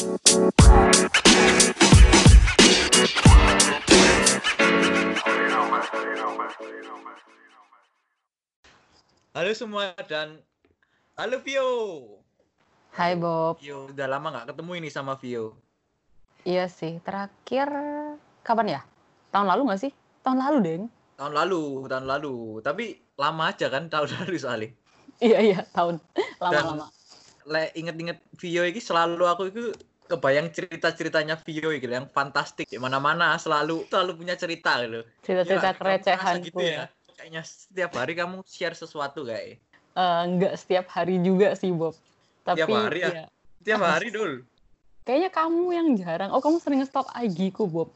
Halo semua dan halo Vio. Hai Bob. Vio udah lama nggak ketemu ini sama Vio. Iya sih, terakhir kapan ya? Tahun lalu nggak sih? Tahun lalu, Deng. Tahun lalu, tahun lalu. Tapi lama aja kan tahun lalu soalnya. Iya, iya, tahun. Lama-lama. Le inget-inget Vio ini selalu aku itu kebayang cerita-ceritanya Vio gitu yang fantastik di mana-mana selalu selalu punya cerita gitu. Cerita-cerita kamu kerecehan gitu ya. Kayaknya setiap hari kamu share sesuatu kayak. Eh, nggak setiap hari juga sih, Bob. Tapi Tiap hari ya? iya. Tiap hari dul. Kayaknya kamu yang jarang. Oh, kamu sering nge-stalk IG ku, Bob.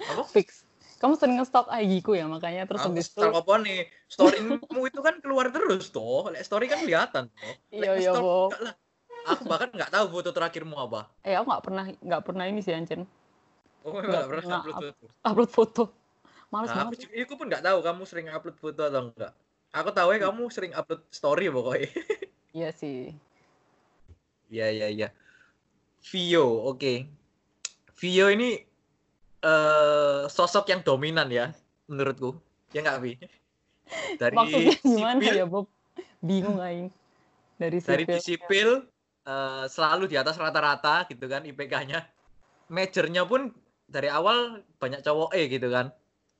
Apa? Fix. Kamu sering nge-stalk IG ku ya, makanya terus habis itu apa nih? Storymu itu kan keluar terus toh. Story kan kelihatan toh. Lek Iya, iya, Bob. enggak lah. Aku bahkan nggak tahu foto terakhirmu apa. eh aku nggak pernah nggak pernah ini sih Ancen. Oh, Nggak pernah upload foto. Upload foto. Males Nah, aku, banget. juga- aku pun nggak tahu kamu sering upload foto atau enggak. Aku tahu ya kamu sering upload story pokoknya. Iya sih. Iya iya iya. Vio, oke. Vio ini eh sosok yang dominan ya menurutku. Ya nggak Vi? Dari Maksudnya gimana sipil, ya, Bob? Bingung aing. Dari dari sipil. di sipil eh, selalu di atas rata-rata gitu kan IPK-nya. Majornya pun dari awal banyak cowok E gitu kan.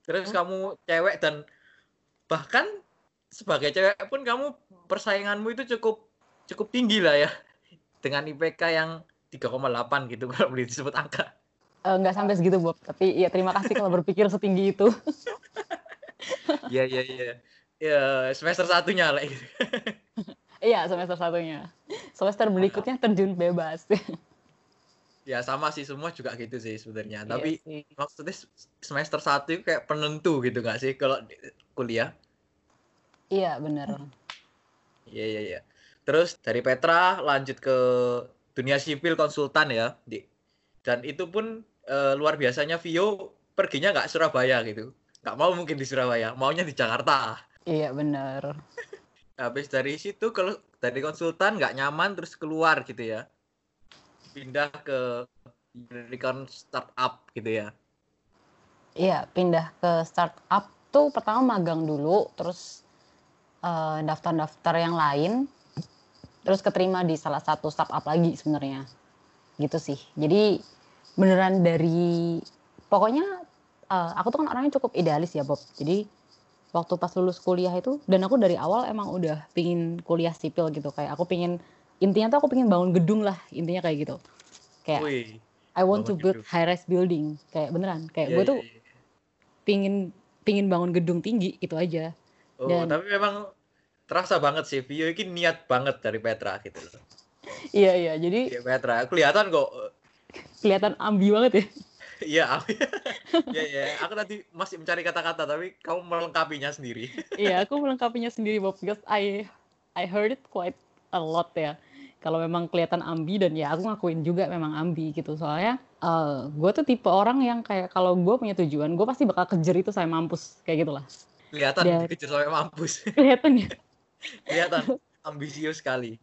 Terus Hmm. kamu cewek dan bahkan sebagai cewek pun kamu persainganmu itu cukup cukup tinggi lah ya. Dengan IPK yang 3,8 gitu kalau boleh disebut angka. Eh, nggak sampai segitu Bob tapi ya terima kasih kalau berpikir setinggi itu Iya iya iya. Ya semester satunya lah gitu. iya semester satunya semester berikutnya terjun bebas Ya sama sih semua juga gitu sih sebenarnya. Iya Tapi sih. maksudnya semester satu itu kayak penentu gitu nggak sih kalau kuliah? iya bener Iya iya iya. Terus dari Petra lanjut ke dunia sipil konsultan ya, di. Dan itu pun eh, luar biasanya Vio perginya nggak Surabaya gitu. Nggak mau mungkin di Surabaya, maunya di Jakarta. iya bener Habis dari situ kalau dari konsultan nggak nyaman terus keluar gitu ya. Pindah ke unicorn startup gitu ya. iya pindah ke startup tuh pertama magang dulu terus eh, daftar-daftar yang lain terus keterima di salah satu startup lagi sebenarnya gitu sih jadi beneran dari pokoknya eh, aku tuh kan orangnya cukup idealis ya Bob jadi waktu pas lulus kuliah itu dan aku dari awal emang udah pingin kuliah sipil gitu kayak aku pingin intinya tuh aku pingin bangun gedung lah intinya kayak gitu kayak Wih. I want to build gedung. high rise building kayak beneran kayak Iya, gue iya, tuh iya. pingin pingin bangun gedung tinggi gitu aja Oh, dan- tapi memang terasa banget sih Vio ini niat banget dari Petra gitu loh. iya iya jadi Iya Petra, kelihatan kok. kelihatan ambi banget ya Iya, iya, iya. Aku tadi masih mencari kata-kata, tapi kamu melengkapinya sendiri. iya aku melengkapinya sendiri Bob because I I heard it quite a lot ya kalau memang kelihatan ambi dan ya aku ngakuin juga memang ambi gitu soalnya gue tuh tipe orang yang kayak kalau gue punya tujuan gue pasti bakal kejar itu saya mampus kayak gitulah Kelihatan Dari- dikejar sampai mampus. kelihatan ya Kelihatan ambisius sekali.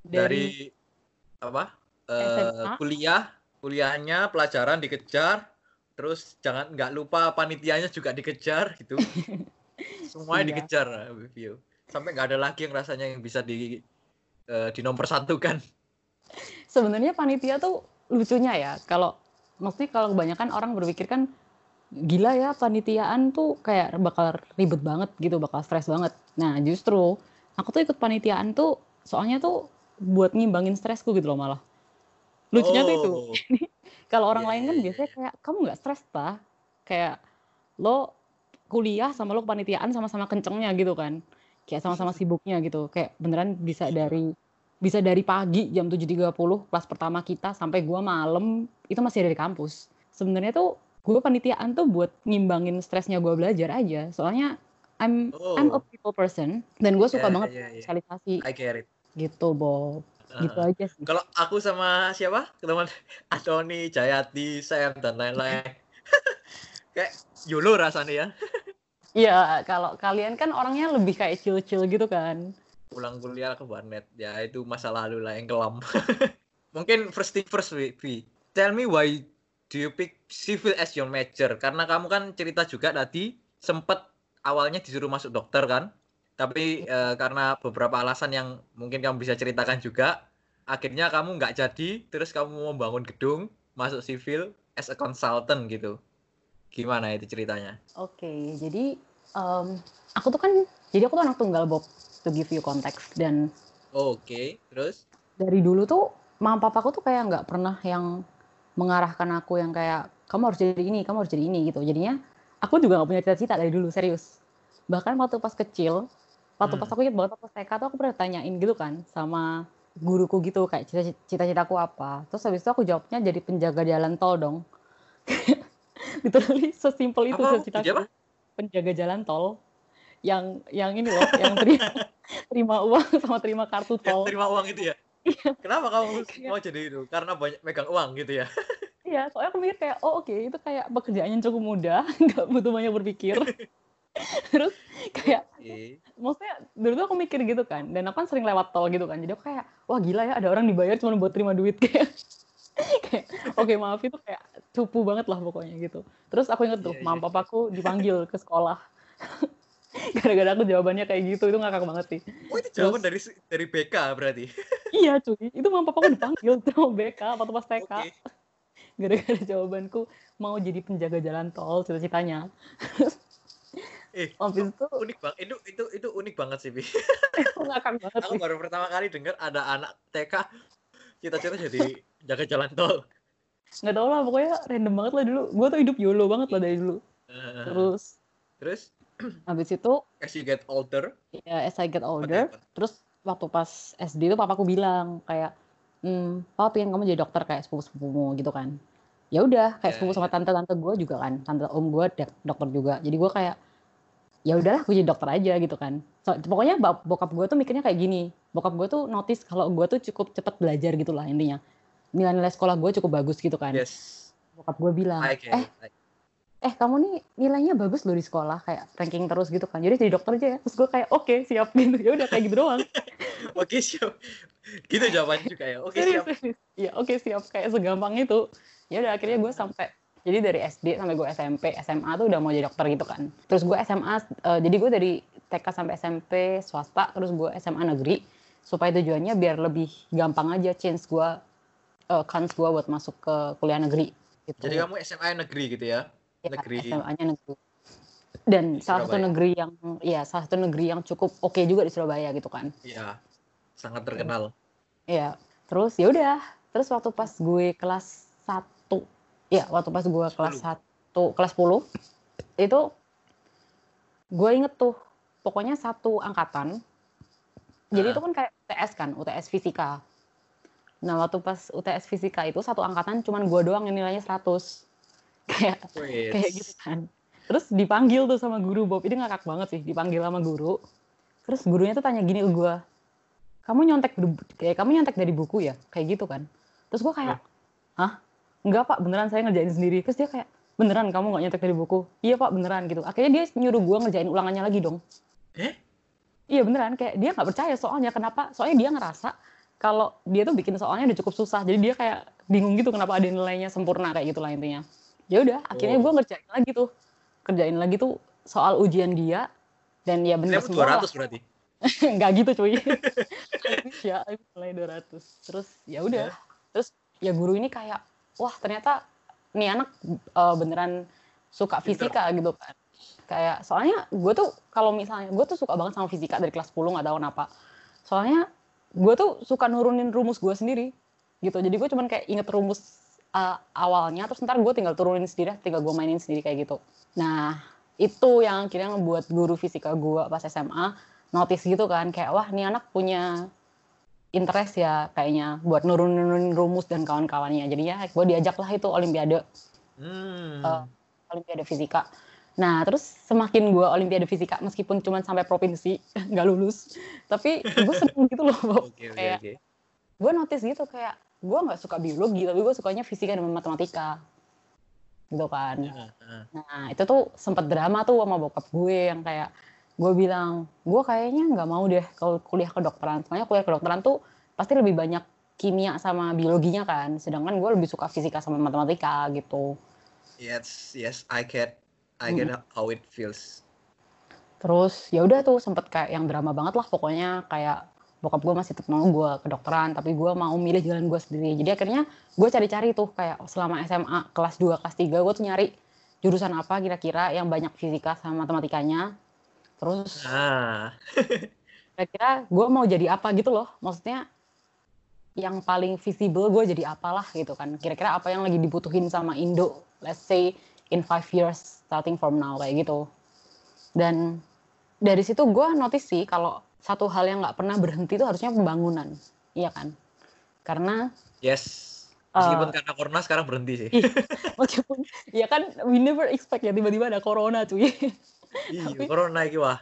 dari, Dari, apa? eh, SMA. kuliah, kuliahnya pelajaran dikejar, terus jangan nggak lupa panitianya juga dikejar gitu. Semuanya Iya. dikejar Vio. Sampai nggak ada lagi yang rasanya yang bisa di eh, di nomor satu kan. sebenarnya panitia tuh lucunya ya kalau maksudnya kalau kebanyakan orang berpikir kan gila ya panitiaan tuh kayak bakal ribet banget gitu bakal stres banget nah justru aku tuh ikut panitiaan tuh soalnya tuh buat ngimbangin stresku gitu loh malah lucunya tuh itu. Oh, kalau orang Iya, lain iya, kan iya, biasanya kayak kamu nggak stres ta kayak lo kuliah sama lo kepanitiaan sama-sama kencengnya gitu kan. Kayak sama-sama sibuknya gitu. Kayak beneran bisa dari bisa dari pagi jam 7.30 kelas pertama kita sampai gua malam itu masih ada di kampus. Sebenarnya tuh gue panitiaan tuh buat ngimbangin stresnya gua belajar aja. Soalnya I'm I'm a Oh. people person dan gue suka Iya, banget iya, iya. sosialisasi. I get it. gitu Bob gitu Heeh. aja sih Kalau aku sama siapa? Teman Antoni, Jayati, Sam dan lain-lain. Kayak YOLO rasanya ya. Iya, kalau kalian kan orangnya lebih kayak chill-chill gitu kan. Pulang kuliah ke warnet. Ya itu masa lalu lah yang kelam. mungkin first thing first, Vi. Tell me why do you pick civil as your major? Karena kamu kan cerita juga tadi sempat awalnya disuruh masuk dokter kan? Tapi uh, karena beberapa alasan yang mungkin kamu bisa ceritakan juga, akhirnya kamu nggak jadi, terus kamu mau membangun gedung, masuk civil as a consultant gitu. Gimana itu ceritanya? Oke, okay, jadi um, aku tuh kan, jadi aku tuh anak tunggal Bob, to give you context dan. Oke, okay. terus? Dari dulu tuh, mama papaku tuh kayak nggak pernah yang mengarahkan aku yang kayak kamu harus jadi ini, kamu harus jadi ini gitu. Jadinya aku juga nggak punya cita-cita dari dulu serius. Bahkan waktu pas kecil, waktu hmm. pas aku ingat banget pas TK tuh aku pernah tanyain gitu kan sama guruku gitu kayak cita-citaku apa. Terus habis itu aku jawabnya jadi penjaga jalan tol dong. Literally sesimpel itu cita-citaku. Penjaga jalan tol yang yang ini loh, yang terima, terima uang sama terima kartu tol. Yang terima uang itu ya? Iya. Kenapa kamu mau jadi itu? Karena banyak megang uang gitu ya? Iya, soalnya aku mikir kayak, oh oke, okay, itu kayak pekerjaan yang cukup mudah, nggak butuh banyak berpikir. Terus kayak, okay. maksudnya dulu tuh aku mikir gitu kan, dan aku kan sering lewat tol gitu kan, jadi aku kayak, wah gila ya ada orang dibayar cuma buat terima duit kayak, kayak oke okay, maaf itu kayak cupu banget lah pokoknya gitu. Terus aku inget tuh, yeah, mam yeah. papaku dipanggil ke sekolah. Gara-gara aku jawabannya kayak gitu, itu ngakak banget sih. Oh itu jawaban dari dari BK berarti? iya cuy, itu mama papaku dipanggil sama BK waktu pas TK. Okay. Gara-gara jawabanku mau jadi penjaga jalan tol cita-citanya. Eh, Habis itu unik banget. Itu itu itu unik banget sih, Bi. ngakak banget. Aku baru pertama kali dengar ada anak TK cita-cita jadi jaga jalan tol. Nggak tau lah, pokoknya random banget lah dulu. Gue tuh hidup YOLO banget lah dari dulu. Uh, terus terus Habis itu as you get older. Ya, as I get older, okay. terus waktu pas SD itu papaku bilang kayak, hmm, papa pengen kamu jadi dokter kayak sepupu-sepupumu gitu kan. Ya udah, kayak yeah, sepupu sama tante-tante gue juga kan, tante om gue dokter juga. Jadi gue kayak, ya udahlah gue jadi dokter aja gitu kan. So, pokoknya bokap gue tuh mikirnya kayak gini. Bokap gue tuh notice kalau gue tuh cukup cepet belajar gitu lah intinya. Nilai-nilai sekolah gue cukup bagus gitu kan. Yes. Bokap gue bilang, eh eh kamu nih nilainya bagus loh di sekolah kayak ranking terus gitu kan. Jadi jadi dokter aja ya. Terus gue kayak oke okay, siap gitu. Ya udah kayak gitu doang. Oke okay, siap. Gitu jawabannya juga ya. Oke okay, siap. Iya oke okay, siap. Kayak segampang itu. Ya udah akhirnya gue sampai jadi dari SD sampai gue SMP SMA tuh udah mau jadi dokter gitu kan. Terus gue SMA uh, eh, jadi gue dari TK sampai SMP swasta terus gue SMA negeri supaya tujuannya biar lebih gampang aja chance gue uh, kans gue buat masuk ke kuliah negeri gitu. jadi kamu SMA negeri gitu ya? Ya, negeri. SMA-nya negeri. Dan salah satu negeri yang ya salah satu negeri yang cukup oke okay juga di Surabaya gitu kan. Iya sangat terkenal. Iya terus ya udah. Terus waktu pas gue kelas satu ya waktu pas gue kelas satu kelas 10 itu gue inget tuh pokoknya satu angkatan jadi itu kan kayak UTS kan UTS fisika. Nah waktu pas UTS fisika itu satu angkatan cuman gue doang yang nilainya 100 kayak Wait. kayak gitu kan. Terus dipanggil tuh sama guru Bob. Ini ngakak banget sih dipanggil sama guru. Terus gurunya tuh tanya gini ke gue kamu nyontek kayak kamu nyontek dari buku ya? Kayak gitu kan. Terus gue kayak hah enggak pak beneran saya ngerjain sendiri. Terus dia kayak beneran kamu nggak nyontek dari buku? Iya pak beneran gitu. Akhirnya dia nyuruh gue ngerjain ulangannya lagi dong. Eh? Iya beneran. Kayak dia nggak percaya soalnya. Kenapa? Soalnya dia ngerasa kalau dia tuh bikin soalnya udah cukup susah. Jadi dia kayak bingung gitu kenapa ada nilainya sempurna kayak gitu lah intinya. Ya udah akhirnya oh. gue ngerjain lagi tuh. Kerjain lagi tuh soal ujian dia. Dan ya bener semua 200 berarti. Nggak gitu cuy. Ya mulai 200 terus ya udah. Yeah. terus ya guru ini kayak wah ternyata nih anak uh, beneran suka fisika gitu kan. Kayak soalnya gue tuh kalau misalnya gue tuh suka banget sama fisika dari kelas 10 nggak tahu kenapa. Soalnya gue tuh suka nurunin rumus gue sendiri gitu. Jadi gue cuman kayak inget rumus uh, awalnya terus ntar gue tinggal turunin sendiri tinggal gue mainin sendiri kayak gitu. Nah itu yang akhirnya ngebuat guru fisika gue pas SMA notice gitu kan. Kayak wah ini anak punya interest ya kayaknya buat nurunin rumus dan kawan-kawannya jadinya gue diajak lah itu olimpiade hmm. uh, olimpiade fisika nah terus semakin gue olimpiade fisika meskipun cuma sampai provinsi nggak lulus tapi gue seneng gitu loh okay, okay, kayak okay. gue notice gitu kayak gue nggak suka biologi tapi gue sukanya fisika dan matematika gitu kan ya, uh. nah itu tuh sempat drama tuh sama bokap gue yang kayak gue bilang gue kayaknya nggak mau deh kalau kuliah kedokteran. Soalnya kuliah kedokteran tuh pasti lebih banyak kimia sama biologinya kan. Sedangkan gue lebih suka fisika sama matematika gitu. Yes, yes, I get, I get how it feels. terus ya udah tuh sempet kayak yang drama banget lah pokoknya. Kayak bokap gue masih tetap mau gue kedokteran tapi gue mau milih jalan gue sendiri. Jadi akhirnya gue cari-cari tuh kayak selama SMA kelas 2 kelas 3 gue tuh nyari jurusan apa kira-kira yang banyak fisika sama matematikanya terus Ah, kira-kira gue mau jadi apa gitu loh. Maksudnya yang paling visible gue jadi apalah gitu kan. Kira-kira apa yang lagi dibutuhin sama Indo let's say in five years starting from now kayak gitu. Dan dari situ gue notice sih kalau satu hal yang nggak pernah berhenti itu harusnya pembangunan iya kan? Karena yes. Meskipun karena corona sekarang berhenti sih. meskipun ya kan we never expect ya tiba-tiba ada corona cuy Iya, corona iki wah.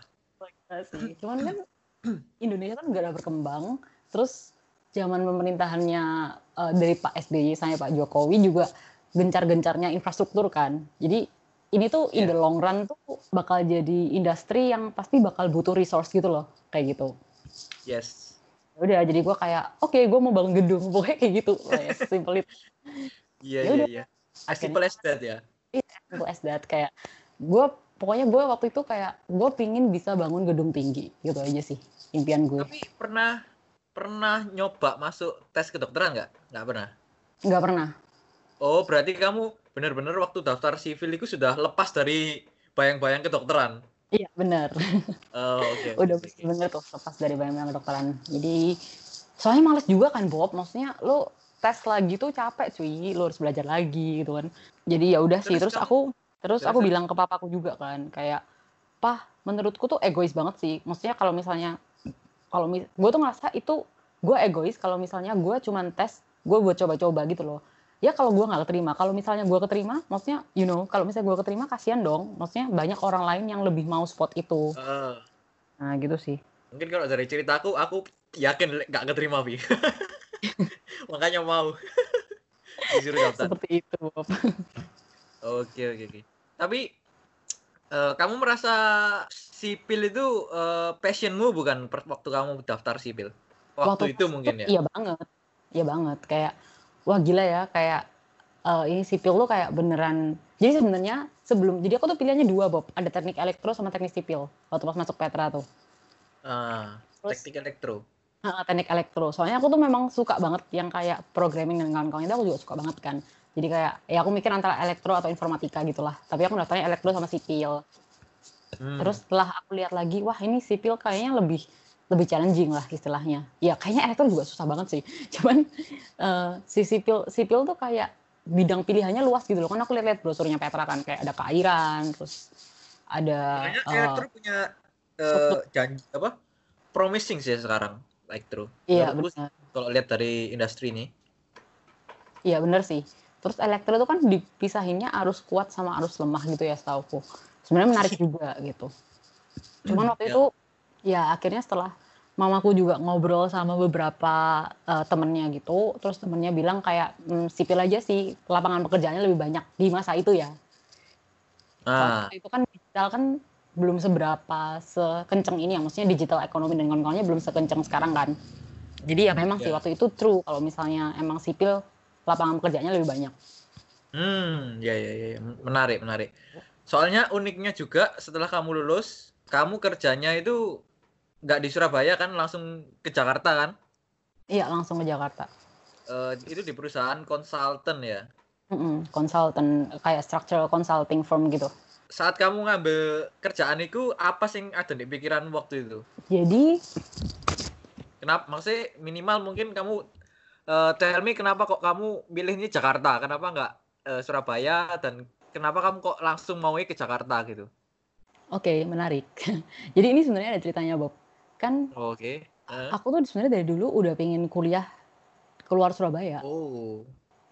Sih. Cuman kan Indonesia kan negara berkembang, terus zaman pemerintahannya eh, dari Pak SBY sampai Pak Jokowi juga gencar-gencarnya infrastruktur kan. Jadi ini tuh in Iya. the long run tuh bakal jadi industri yang pasti bakal butuh resource gitu loh, kayak gitu. Yes. Ya Udah, jadi gue kayak, oke gue mau bangun gedung, pokoknya kayak gitu. Kayak simple itu. Iya, Ya iya, iya. As simple as that ya. simple as that. Kayak gue, pokoknya gue waktu itu kayak, gue pingin bisa bangun gedung tinggi. Gitu aja sih, impian gue. Tapi pernah pernah nyoba masuk tes kedokteran nggak? Nggak pernah. Nggak pernah. Oh, berarti kamu benar-benar waktu daftar sivil itu sudah lepas dari bayang-bayang kedokteran. Iya, bener. Oh, oke. udah bener tuh lepas dari bayang-bayang kedokteran jadi soalnya males juga kan Bob maksudnya lo tes lagi tuh capek cuy lo harus belajar lagi gitu kan jadi ya udah sih Terus terus kamu- aku terus aku bilang ke papaku juga kan kayak pah menurutku tuh egois banget sih maksudnya kalau misalnya kalau mis gue tuh ngerasa itu gue egois kalau misalnya gue cuman tes gue buat coba-coba gitu loh ya kalau gue nggak keterima kalau misalnya gue keterima maksudnya you know kalau misalnya gue keterima kasihan dong maksudnya banyak orang lain yang lebih mau spot itu Eh, nah gitu sih mungkin kalau dari ceritaku, aku yakin nggak keterima, Vi. Makanya mau. Disuruh daftar. seperti itu Bob. Oke, oke, oke. Tapi eh, kamu merasa sipil itu eh, passionmu bukan waktu kamu daftar sipil? Waktu, itu mungkin ya. Iya banget, iya banget. Kayak wah gila ya, kayak eh, ini sipil tuh kayak beneran. Jadi sebenarnya sebelum, jadi aku tuh pilihannya dua Bob. Ada teknik elektro sama teknik sipil. Waktu pas masuk Petra tuh. Ah, Terus teknik elektro. ah, teknik elektro. Soalnya aku tuh memang suka banget yang kayak programming dan kawan-kawan itu aku juga suka banget kan. Jadi kayak ya aku mikir antara elektro atau informatika gitulah. Tapi aku daftarnya elektro sama sipil. Hmm. Terus setelah aku lihat lagi, wah ini sipil kayaknya lebih lebih challenging lah istilahnya. Ya kayaknya elektro juga susah banget sih. Cuman eh, si sipil sipil tuh kayak bidang pilihannya luas gitu loh. Kan aku lihat-lihat brosurnya Petra kan kayak ada keairan, terus ada Kayaknya eh, elektro punya eh, janji apa? Promising sih sekarang elektro. iya benar. kalau lihat dari industri ini. Iya benar sih. Terus elektro itu kan dipisahinnya arus kuat sama arus lemah gitu ya setauku. Sebenarnya menarik juga gitu. Cuman waktu Ya. itu ya akhirnya setelah mamaku juga ngobrol sama beberapa eh, temennya gitu, terus temennya bilang kayak "Hmm, sipil aja sih lapangan pekerjaannya lebih banyak di masa itu ya. Nah, waktu itu kan digital kan belum seberapa sekenceng ini ya, maksudnya digital ekonomi dan kawan-kawannya belum sekenceng sekarang kan. Jadi ya memang sih Ya. waktu itu true kalau misalnya emang sipil lapangan pekerjaannya lebih banyak. hmm, ya, ya, ya, ya. menarik, menarik. Soalnya uniknya juga setelah kamu lulus, kamu kerjanya itu nggak di Surabaya kan, langsung ke Jakarta kan? Iya langsung ke Jakarta. Eh, itu di perusahaan konsultan ya. Mm-mm, Consultant kayak structural consulting firm gitu. Saat kamu ngambil kerjaan itu, apa sih yang ada di pikiran waktu itu? Jadi Kenapa? Maksudnya minimal mungkin kamu eh, tell me kenapa kok kamu milihnya Jakarta? Kenapa nggak eh, Surabaya? Dan kenapa kamu kok langsung mau ke Jakarta gitu? oke menarik. Jadi ini sebenarnya ada ceritanya Bob. Kan Oke. Eh, aku tuh sebenarnya dari dulu udah pengen kuliah keluar Surabaya Oh.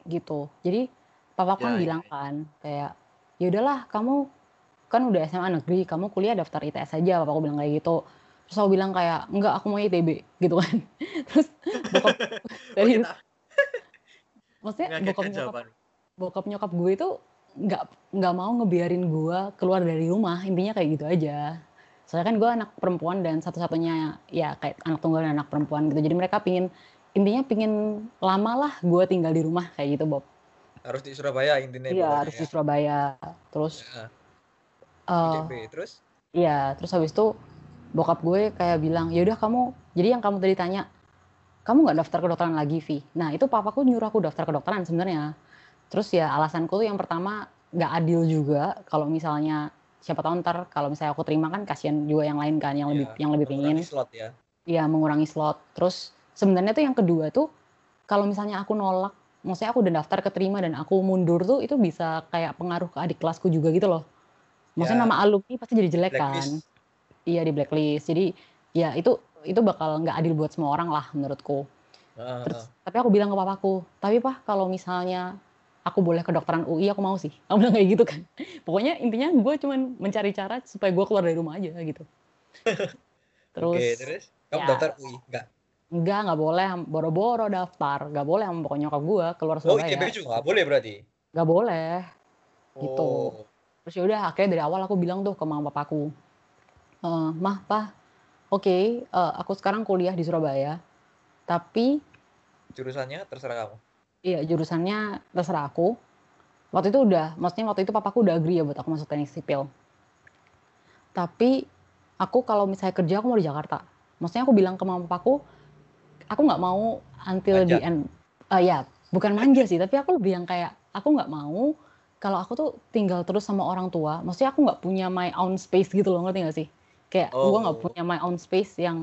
gitu. Jadi papa Ya, kan ya, bilang ya. kan kayak ya udahlah kamu kan udah SMA negeri, kamu kuliah daftar ITS aja, papaku bilang kayak gitu. Terus aku bilang kayak enggak aku mau ITB gitu kan. Terus bokap dari Oh, maksudnya bokap nyokap bokap nyokap gue itu nggak nggak mau ngebiarin gue keluar dari rumah intinya kayak gitu aja soalnya kan gue anak perempuan dan satu-satunya ya kayak anak tunggal dan anak perempuan gitu jadi mereka pingin intinya pingin lama lah gue tinggal di rumah kayak gitu Bob Harus di Surabaya intinya iya harus di ya. Surabaya terus Ya, eh, IDP. Terus? Iya, terus habis itu bokap gue kayak bilang, ya udah kamu, jadi yang kamu tadi tanya, kamu nggak daftar kedokteran lagi, Vi? Nah itu papaku nyuruh aku daftar kedokteran sebenarnya. Terus ya alasanku tuh yang pertama nggak adil juga kalau misalnya siapa tahu ntar kalau misalnya aku terima kan kasihan juga yang lain kan yang lebih Ya, yang lebih pingin, slot ya. ya mengurangi slot. Terus sebenarnya tuh yang kedua tuh kalau misalnya aku nolak, maksudnya aku udah daftar keterima dan aku mundur tuh itu bisa kayak pengaruh ke adik kelasku juga gitu loh. Maksudnya Ya, nama alumni pasti jadi jelek kan. Iya di blacklist. Jadi ya itu itu bakal nggak adil buat semua orang lah menurutku. Terus tapi aku bilang ke papaku, tapi pah kalau misalnya aku boleh kedokteran UI aku mau sih. Aku bilang kayak gitu kan. Pokoknya intinya gue cuman mencari cara supaya gue keluar dari rumah aja gitu. Terus Oke, terus? Kamu ya daftar UI? Enggak. enggak nggak boleh boro-boro daftar, nggak boleh sama pokoknya nyokap gue keluar Oh, ITB juga boleh berarti? nggak boleh gitu. Oh, Terus ya udah akhirnya dari awal aku bilang tuh ke mama papaku, "Eh, mah pah, oke, eh, aku sekarang kuliah di Surabaya, tapi jurusannya terserah kamu. Iya, jurusannya terserah aku. Waktu itu udah, maksudnya waktu itu papaku udah agree ya buat aku masuk teknik sipil. Tapi aku kalau misalnya kerja aku mau di Jakarta. Maksudnya aku bilang ke mama papaku, aku nggak mau until the Manja. end. Eh, ya, bukan manja sih, tapi aku lebih yang kayak aku nggak mau kalau aku tuh tinggal terus sama orang tua. Maksudnya aku nggak punya my own space gitu loh, ngerti nggak sih? Kayak gue nggak Oh, punya my own space yang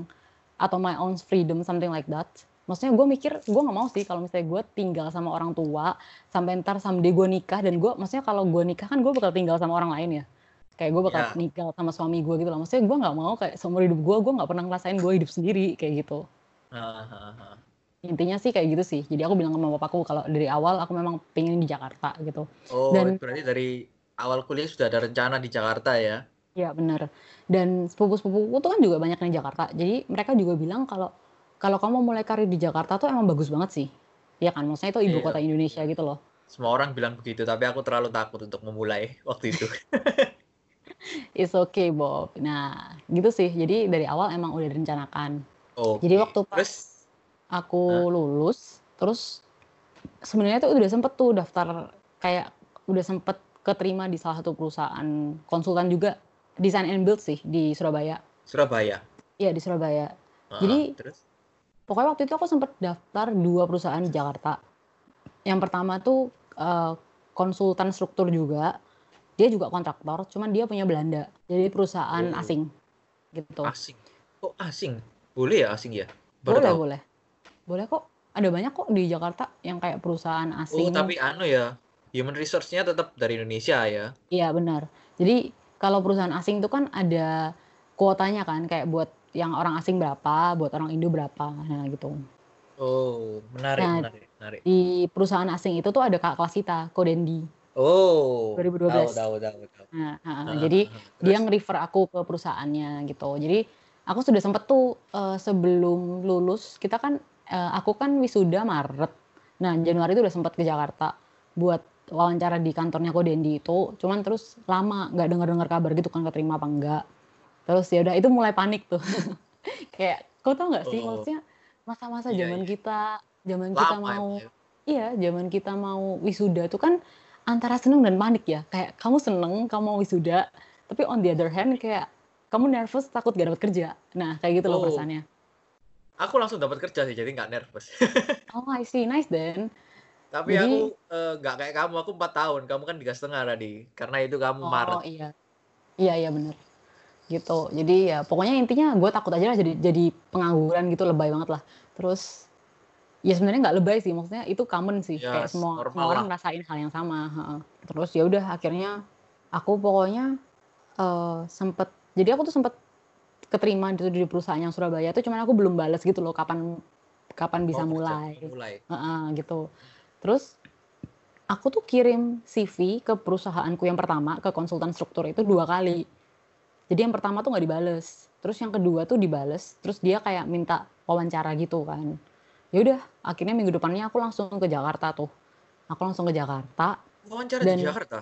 atau my own freedom something like that. Maksudnya gue mikir gue nggak mau sih kalau misalnya gue tinggal sama orang tua sampai ntar someday gue nikah dan gue maksudnya kalau gue nikah kan gue bakal tinggal sama orang lain ya kayak gue bakal ya. nikah sama suami gue gitu loh maksudnya gue nggak mau kayak seumur hidup gue gue nggak pernah ngerasain gue hidup sendiri kayak gitu Ah, ah, ah. intinya sih kayak gitu sih jadi aku bilang sama bapakku kalau dari awal aku memang pengen di Jakarta gitu Oh, dan berarti dari awal kuliah sudah ada rencana di Jakarta ya? Ya benar dan sepupu-sepupuku tuh kan juga banyak yang di Jakarta. Jadi mereka juga bilang kalau kalau kamu mulai karir di Jakarta tuh emang bagus banget sih. Ya kan? Maksudnya itu ibu Iya. kota Indonesia gitu loh. Semua orang bilang begitu, tapi aku terlalu takut untuk memulai waktu itu. It's okay Bob. Nah gitu sih. Jadi dari awal emang udah direncanakan. Jadi Oke. waktu pas Terus, aku Hah? lulus terus sebenarnya tuh udah sempet tuh daftar kayak udah sempet keterima di salah satu perusahaan konsultan juga design and build sih di Surabaya Surabaya. iya di Surabaya Ah, jadi terus? pokoknya waktu itu aku sempet daftar dua perusahaan di Jakarta yang pertama tuh eh, konsultan struktur juga dia juga kontraktor cuman dia punya Belanda jadi perusahaan Oh, asing gitu asing. Oh, asing. Boleh ya asing ya? Baru boleh tahu. boleh boleh kok ada banyak kok di Jakarta yang kayak perusahaan Oh, asing tapi anu ya, human resource-nya tetap dari Indonesia ya? Iya benar. Jadi kalau perusahaan asing itu kan ada kuotanya kan, kayak buat yang orang asing berapa, buat orang Indo berapa, nah gitu. Oh, menarik, Nah menarik, menarik. di perusahaan asing itu tuh ada kakak kelas kita, Kodendi, Oh, tahu, 2012. tahu, tahu, tahu. Nah, ha, ha. Ah, jadi ah, ah. dia Terus? nge-refer aku ke perusahaannya gitu. Jadi aku sudah sempet tuh eh, sebelum lulus, kita kan, eh, aku kan wisuda Maret. Nah Januari itu udah sempet ke Jakarta buat wawancara di kantornya Kodendi itu. Cuman terus lama nggak dengar-dengar kabar gitu kan keterima apa enggak. Terus ya udah itu mulai panik tuh. Kayak kau tau nggak sih Oh, maksudnya masa-masa iya, zaman iya. kita zaman kita mau ya. iya zaman kita mau wisuda tuh kan antara seneng dan panik ya. Kayak kamu seneng kamu mau wisuda, tapi on the other hand kayak kamu nervous takut gak dapat kerja. Nah kayak gitu loh Oh, perasaannya. aku langsung dapat kerja sih, jadi nggak nervous. Oh I see, nice then. Tapi aku Jadi eh, nggak kayak kamu, aku empat tahun. Kamu kan tiga setengah tadi. Karena itu kamu Maret. oh iya iya iya bener gitu. Jadi ya pokoknya intinya gue takut aja lah jadi jadi pengangguran gitu lebay banget lah. Terus ya sebenarnya nggak lebay sih, maksudnya itu common sih. Ya, Kayak semua semua orang ngerasain hal yang sama. heeh. Terus ya udah akhirnya aku pokoknya eh, sempet jadi aku tuh sempet keterima di, di perusahaan yang Surabaya tuh cuman aku belum balas gitu loh kapan kapan bisa kerja, mulai mulai. Heeh, gitu terus aku tuh kirim CV ke perusahaanku yang pertama ke konsultan struktur itu dua kali. Jadi yang pertama tuh nggak dibales. Terus yang kedua tuh dibales. Terus dia kayak minta wawancara gitu kan. Ya udah akhirnya minggu depannya aku langsung ke Jakarta tuh. Aku langsung ke Jakarta. Wawancara di dan Jakarta.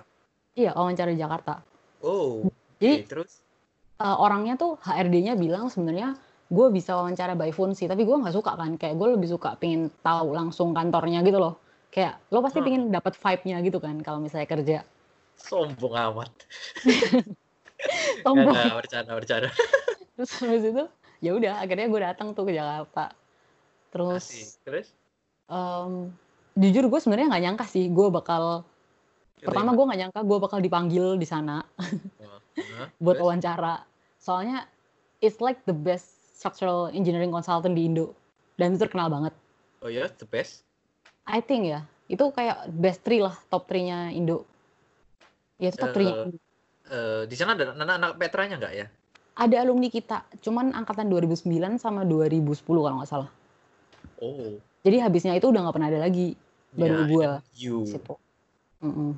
iya wawancara di Jakarta. Oh, jadi Terus? eh, orangnya tuh HRD-nya bilang sebenarnya gue bisa wawancara by phone sih tapi gue nggak suka kan. Kayak gue lebih suka pengen tahu langsung kantornya gitu loh kayak lo pasti Hmm. pengen dapat vibe-nya gitu kan kalau misalnya kerja Sombong amat. sombong enggak, bercanda, bercanda. terus habis itu ya udah akhirnya gue datang tuh ke Jakarta terus Asik. Terus? em, jujur gue sebenarnya nggak nyangka sih gue bakal pertama Keterima. gue nggak nyangka gue bakal dipanggil di sana Oh, hah, buat terus? wawancara soalnya it's like the best structural engineering consultant di Indo dan itu terkenal banget Oh ya, the best. I think ya itu kayak best three lah top 3 nya Indo ya itu top 3 nya Eh, Eh, di sana ada anak-anak Petranya nggak ya? ada alumni kita cuman angkatan 2009 sama 2010 kalau nggak salah Oh. jadi habisnya itu udah nggak pernah ada lagi baru ya, gua You. situ Mm-mm.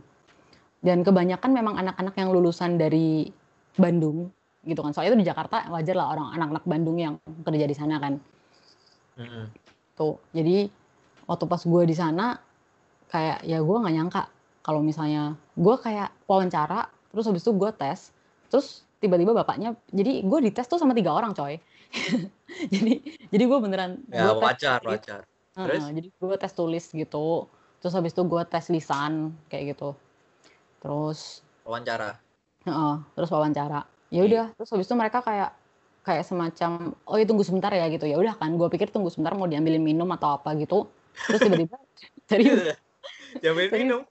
dan kebanyakan memang anak-anak yang lulusan dari Bandung gitu kan soalnya itu di Jakarta wajar lah orang anak-anak Bandung yang kerja di sana kan Mm-mm. tuh jadi waktu pas gue di sana kayak ya gue nggak nyangka kalau misalnya gue kayak wawancara terus habis itu gue tes terus tiba-tiba bapaknya jadi gue dites tuh sama tiga orang coy jadi jadi gue beneran Ya, gua tes wajar, tulis, wajar. Heeh, Terus? jadi gue tes tulis gitu terus habis itu gue tes lisan kayak gitu terus Wawancara. heeh, terus wawancara ya udah terus habis itu mereka kayak kayak semacam oh ya tunggu sebentar ya gitu ya udah kan gue pikir tunggu sebentar mau diambilin minum atau apa gitu terus tiba-tiba serius. Diambil Serius? minum.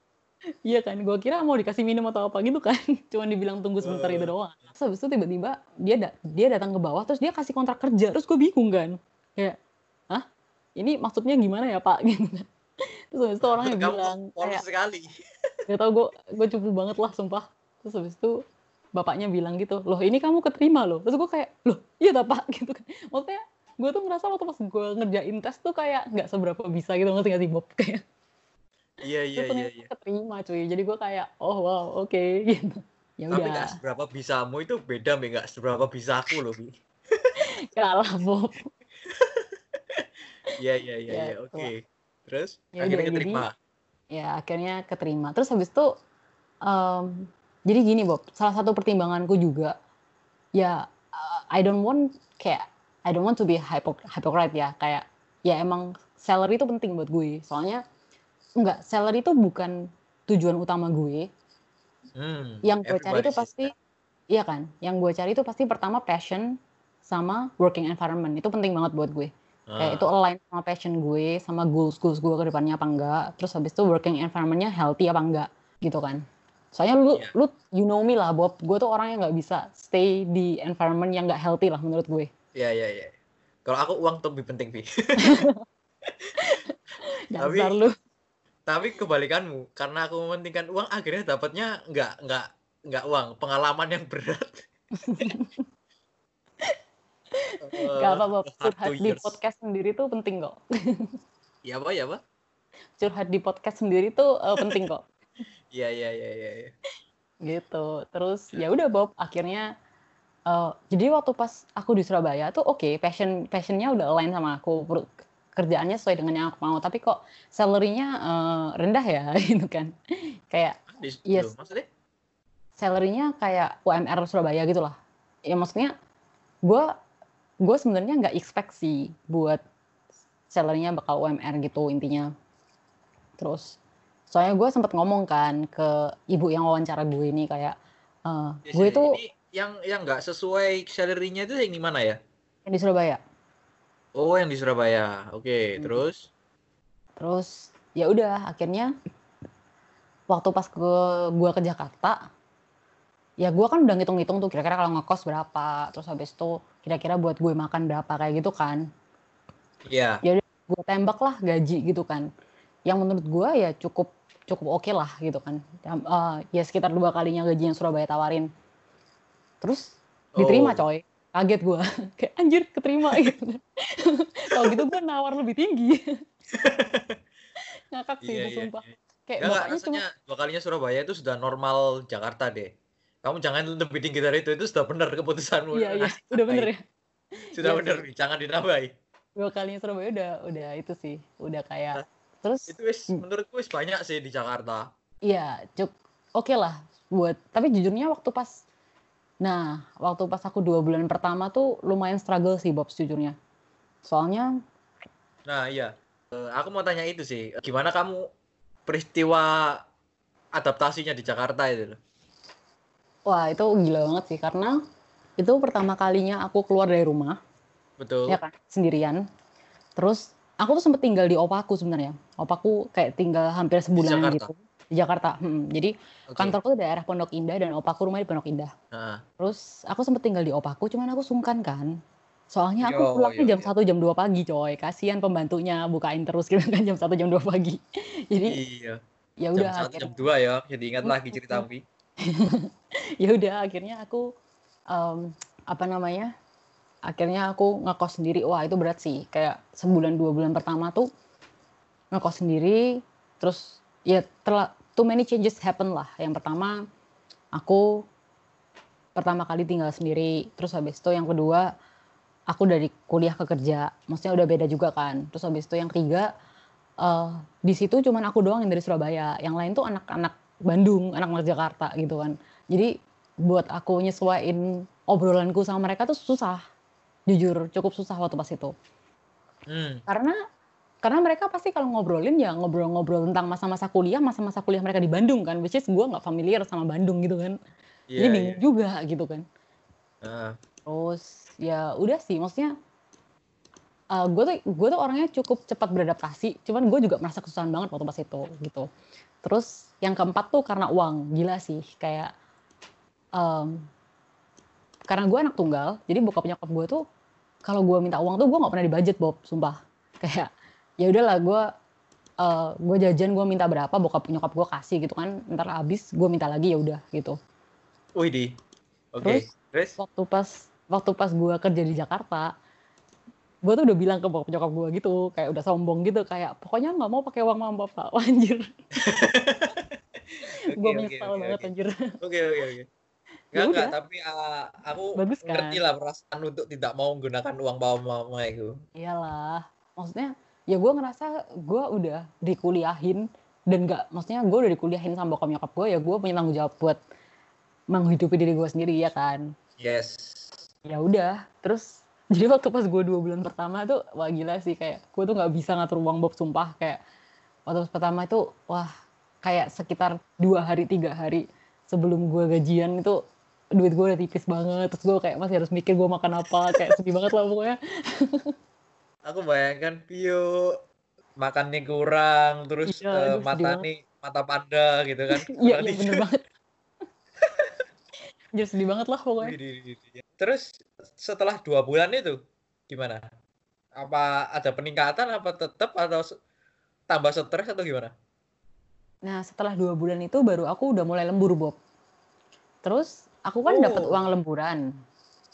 iya kan gue kira mau dikasih minum atau apa gitu kan. Cuman dibilang tunggu sebentar Eh. itu doang. Terus habis itu tiba-tiba dia da- dia datang ke bawah terus dia kasih kontrak kerja. Terus gue bingung kan. Kayak hah? Ini maksudnya gimana ya pak? Gitu kan. Terus habis itu orangnya Kamu bilang kayak sekali. gak tau gue gue cupu banget lah sumpah. Terus habis itu bapaknya bilang gitu loh ini kamu keterima loh. Terus gue kayak loh iya tak pak? Gitu kan. Maksudnya gue tuh ngerasa waktu pas gue ngerjain tes tuh kayak nggak seberapa bisa gitu ngerti gak sih Bob kayak Iya, iya, iya, iya. keterima cuy jadi gue kayak oh wow oke gitu ya Tapi udah nggak seberapa bisamu itu beda, Mbak. Nggak seberapa bisa aku loh, Bi. kalah Bob Iya, iya, iya, Ya, iya. Oke. Terus Ya akhirnya udah, jadi- keterima. ya akhirnya keterima terus habis itu em, jadi gini Bob salah satu pertimbanganku juga ya uh, I don't want kayak I don't want to be hypo, hypocrite ya. Kayak ya emang salary itu penting buat gue. Soalnya enggak salary itu bukan tujuan utama gue. Hmm, yang gue cari itu pasti iya kan? Yang gue cari itu pasti pertama passion sama working environment. Itu penting banget buat gue. Kayak Ah, itu align sama passion gue sama goals goals gue ke depannya apa enggak. Terus habis itu working environmentnya healthy apa enggak gitu kan. Soalnya lu Iya. lu you know me lah Bob. Gue tuh orang yang nggak bisa stay di environment yang nggak healthy lah menurut gue Iya, iya, iya. Kalau aku uang tuh lebih penting, Bi. Tapi- lu Tapi kebalikanmu, karena aku mementingkan uang, akhirnya dapatnya nggak nggak nggak uang, pengalaman yang berat. gak apa Bob curhat di podcast sendiri tuh penting kok Ya apa ya, apa? curhat di podcast sendiri tuh eh, penting kok Iya, iya, iya, iya. iya. gitu terus ya udah Bob akhirnya eh, jadi waktu pas aku di Surabaya tuh oke passion passionnya udah align sama aku. Kerjaannya sesuai dengan yang aku mau. Tapi kok salary-nya eh, rendah ya gitu kan. Kayak Di- Yes. maksudnya? salary-nya kayak UMR Surabaya gitu lah. Ya maksudnya gue gue sebenarnya nggak expect sih buat salary-nya bakal UMR gitu intinya. Terus soalnya gue sempat ngomong kan ke ibu yang wawancara gue ini kayak eh, Di gue tuh Ini yang yang nggak sesuai salary-nya itu yang di mana ya? di Surabaya Oh, yang di Surabaya. Oke, Hmm. terus? terus ya udah akhirnya waktu pas ke gua ke Jakarta ya gua kan udah ngitung-ngitung tuh kira-kira kalau ngekos berapa terus habis itu kira-kira buat gue makan berapa kayak gitu kan Iya. gue tembak lah gaji gitu kan yang menurut gue ya cukup cukup oke lah gitu kan eh, ya sekitar dua kalinya gaji yang Surabaya tawarin terus diterima Oh. coy kaget gue kayak anjir keterima gitu kalau gitu gue nawar lebih tinggi ngakak sih Iya, itu iya, sumpah iya. kayak Enggak, bapaknya cuma dua kalinya Surabaya itu sudah normal Jakarta deh. Kamu jangan lebih tinggi dari itu, itu sudah benar keputusanmu. iya iya udah bener ya Sudah Iya benar, sih. Bi. jangan ditambahi. dua kalinya Surabaya udah udah itu sih udah kayak Nah, terus Itu wis Hmm. menurutku wis banyak sih di Jakarta. Iya, cuk. Oke lah buat tapi jujurnya waktu pas Nah, waktu pas aku dua bulan pertama tuh lumayan struggle sih Bob sejujurnya. Soalnya Nah, iya. Eh, aku mau tanya itu sih. Gimana kamu peristiwa adaptasinya di Jakarta itu wah itu gila banget sih karena itu pertama kalinya aku keluar dari rumah Betul. ya kan sendirian. Terus aku tuh sempet tinggal di opaku sebenarnya. Opaku kayak tinggal hampir sebulan Jakarta? gitu di Jakarta. Hmm, jadi Oke. kantorku di daerah Pondok Indah dan opaku rumah di Pondok Indah. Nah, Terus aku sempet tinggal di opaku, cuman aku sungkan kan. Soalnya aku Yo, pulangnya yo, jam yo. 1 jam 2 pagi coy. Kasihan pembantunya bukain terus gitu kan jam 1 jam 2 pagi. Jadi iya. ya Jam udah satu, akhirnya jam dua ya. Jadi ingat lagi cerita Ampi. ya udah akhirnya aku em, apa namanya? Akhirnya aku ngekos sendiri. Wah, itu berat sih. Kayak sebulan dua bulan pertama tuh ngekos sendiri terus ya terla too many changes happen lah. Yang pertama aku pertama kali tinggal sendiri. Terus habis itu yang kedua aku dari kuliah ke kerja. Maksudnya udah beda juga kan. Terus habis itu yang ketiga eh di situ cuman aku doang yang dari Surabaya. Yang lain tuh anak-anak Bandung, anak-anak Jakarta gitu kan. Jadi buat aku nyesuaiin obrolanku sama mereka tuh susah. Jujur, cukup susah waktu pas itu. Hmm. Karena karena mereka pasti kalau ngobrolin ya ngobrol-ngobrol tentang masa-masa kuliah, masa-masa kuliah mereka di Bandung kan. Which is gue nggak familiar sama Bandung gitu kan. Iya, Jadi bingung juga gitu kan. Nah, Terus ya udah sih, maksudnya gue tuh gue tuh orangnya cukup cepat beradaptasi. Cuman gue juga merasa kesusahan banget waktu pas itu gitu. Terus yang keempat tuh karena uang, gila sih kayak em, karena gue anak tunggal, jadi bokap nyokap gue tuh kalau gue minta uang tuh gue nggak pernah dibudget Bob, sumpah. Kayak ya udahlah gue eh, gue jajan gue minta berapa bokap nyokap gue kasih gitu kan, ntar habis gue minta lagi ya udah gitu. wih di. Oke. Terus? Terus? waktu pas waktu pas gue kerja di Jakarta gue tuh udah bilang ke bokap nyokap gue gitu kayak udah sombong gitu kayak pokoknya nggak mau pakai uang mama bapak anjir gue menyesal banget anjir Oke, oke, oke. Ya Enggak, enggak, udah. tapi uh, aku Bagus kan? ngerti lah perasaan untuk tidak mau menggunakan uang bawa mama itu. iyalah maksudnya ya gue ngerasa gue udah dikuliahin dan nggak maksudnya gue udah dikuliahin sama bokap nyokap gue ya gue punya tanggung jawab buat menghidupi diri gue sendiri ya kan? Yes. ya udah terus jadi waktu pas gue dua bulan pertama tuh wah gila sih kayak gue tuh nggak bisa ngatur uang bob sumpah. Kayak waktu pertama itu wah kayak sekitar dua hari tiga hari sebelum gue gajian itu duit gue udah tipis banget. Terus gue kayak masih harus mikir gue makan apa kayak sedih banget lah pokoknya Aku bayangkan Pio makannya kurang, terus Iya, sedih mata nih mata panda gitu kan. iya iya bener banget jadi sedih banget lah pokoknya. Terus setelah dua bulan itu gimana? Apa ada peningkatan apa tetap atau tambah stres atau gimana? Nah, setelah dua bulan itu baru aku udah mulai lembur, Bob. Terus aku kan Oh. dapat uang lemburan.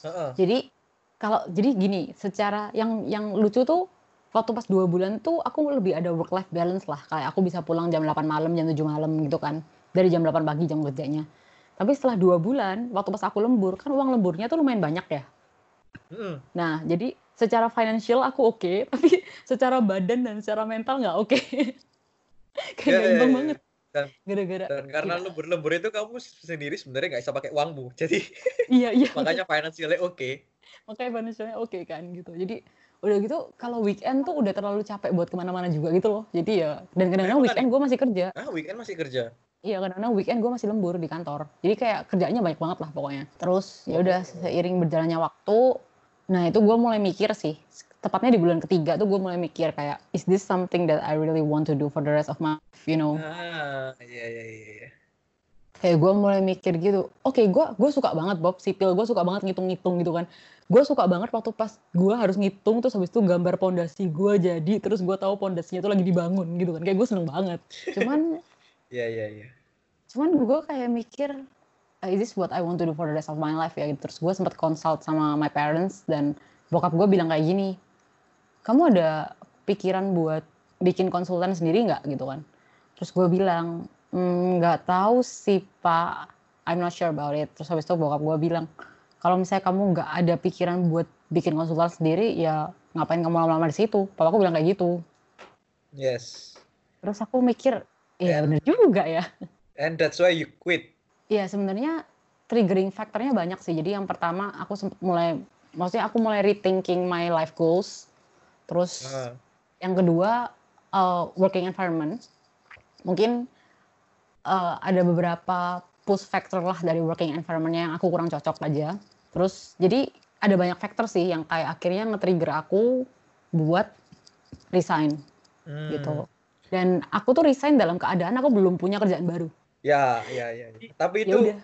Heeh. Jadi kalau jadi gini, secara yang yang lucu tuh waktu pas dua bulan tuh aku lebih ada work life balance lah. Kayak aku bisa pulang jam 8 malam, jam 7 malam gitu kan. Dari jam 8 pagi jam kerjanya. Tapi setelah dua bulan, waktu pas aku lembur, kan uang lemburnya tuh lumayan banyak ya. Nah, jadi secara financial aku oke, tapi secara badan dan secara mental nggak oke. Kayak Iya, nggak iya, imbang iya. banget. Dan- Gara-gara Dan karena Gila. lembur-lembur itu kamu sendiri sebenarnya nggak bisa pakai uangmu. Jadi iya iya makanya financialnya oke. makanya financialnya oke kan gitu jadi udah gitu kalau weekend tuh udah terlalu capek buat ke mana-mana juga gitu loh jadi ya dan kadang-kadang Emang weekend gue masih kerja Ah, weekend masih kerja. iya kadang-kadang weekend gue masih lembur di kantor jadi kayak kerjanya banyak banget lah pokoknya terus ya udah seiring berjalannya waktu nah itu gue mulai mikir sih tepatnya di bulan ketiga tuh gue mulai mikir kayak is this something that I really want to do for the rest of my life you know Ah, iya iya iya. iya. kayak gue mulai mikir gitu oke gue gue suka banget Bob sipil gue suka banget ngitung-ngitung gitu kan gue suka banget waktu pas gue harus ngitung terus habis itu gambar pondasi gue jadi terus gue tahu pondasinya tuh lagi dibangun gitu kan kayak gue seneng banget cuman Iya iya iya. cuman gue kayak mikir "Ah, is this what I want to do for the rest of my life ya gitu. terus gue sempat consult sama my parents dan bokap gue bilang kayak gini kamu ada pikiran buat bikin konsultan sendiri nggak gitu kan terus gue bilang "Hmm, nggak tahu sih pak I'm not sure about it terus habis itu bokap gue bilang kalau misalnya kamu nggak ada pikiran buat bikin konsultan sendiri ya ngapain kamu lama-lama di situ papaku bilang kayak gitu Yes. terus aku mikir Ya. iya bener juga ya And that's why you quit. Iya sebenarnya triggering faktornya banyak sih. Jadi yang pertama aku mulai, maksudnya aku mulai rethinking my life goals. Terus Ah. yang kedua uh, working environment. Mungkin uh, ada beberapa push factor lah dari working environmentnya yang aku kurang cocok aja. Terus jadi ada banyak faktor sih yang kayak akhirnya nge-trigger aku buat resign Hmm. gitu. Dan aku tuh resign dalam keadaan aku belum punya kerjaan baru. Ya, ya, ya. Tapi Ya itu udah.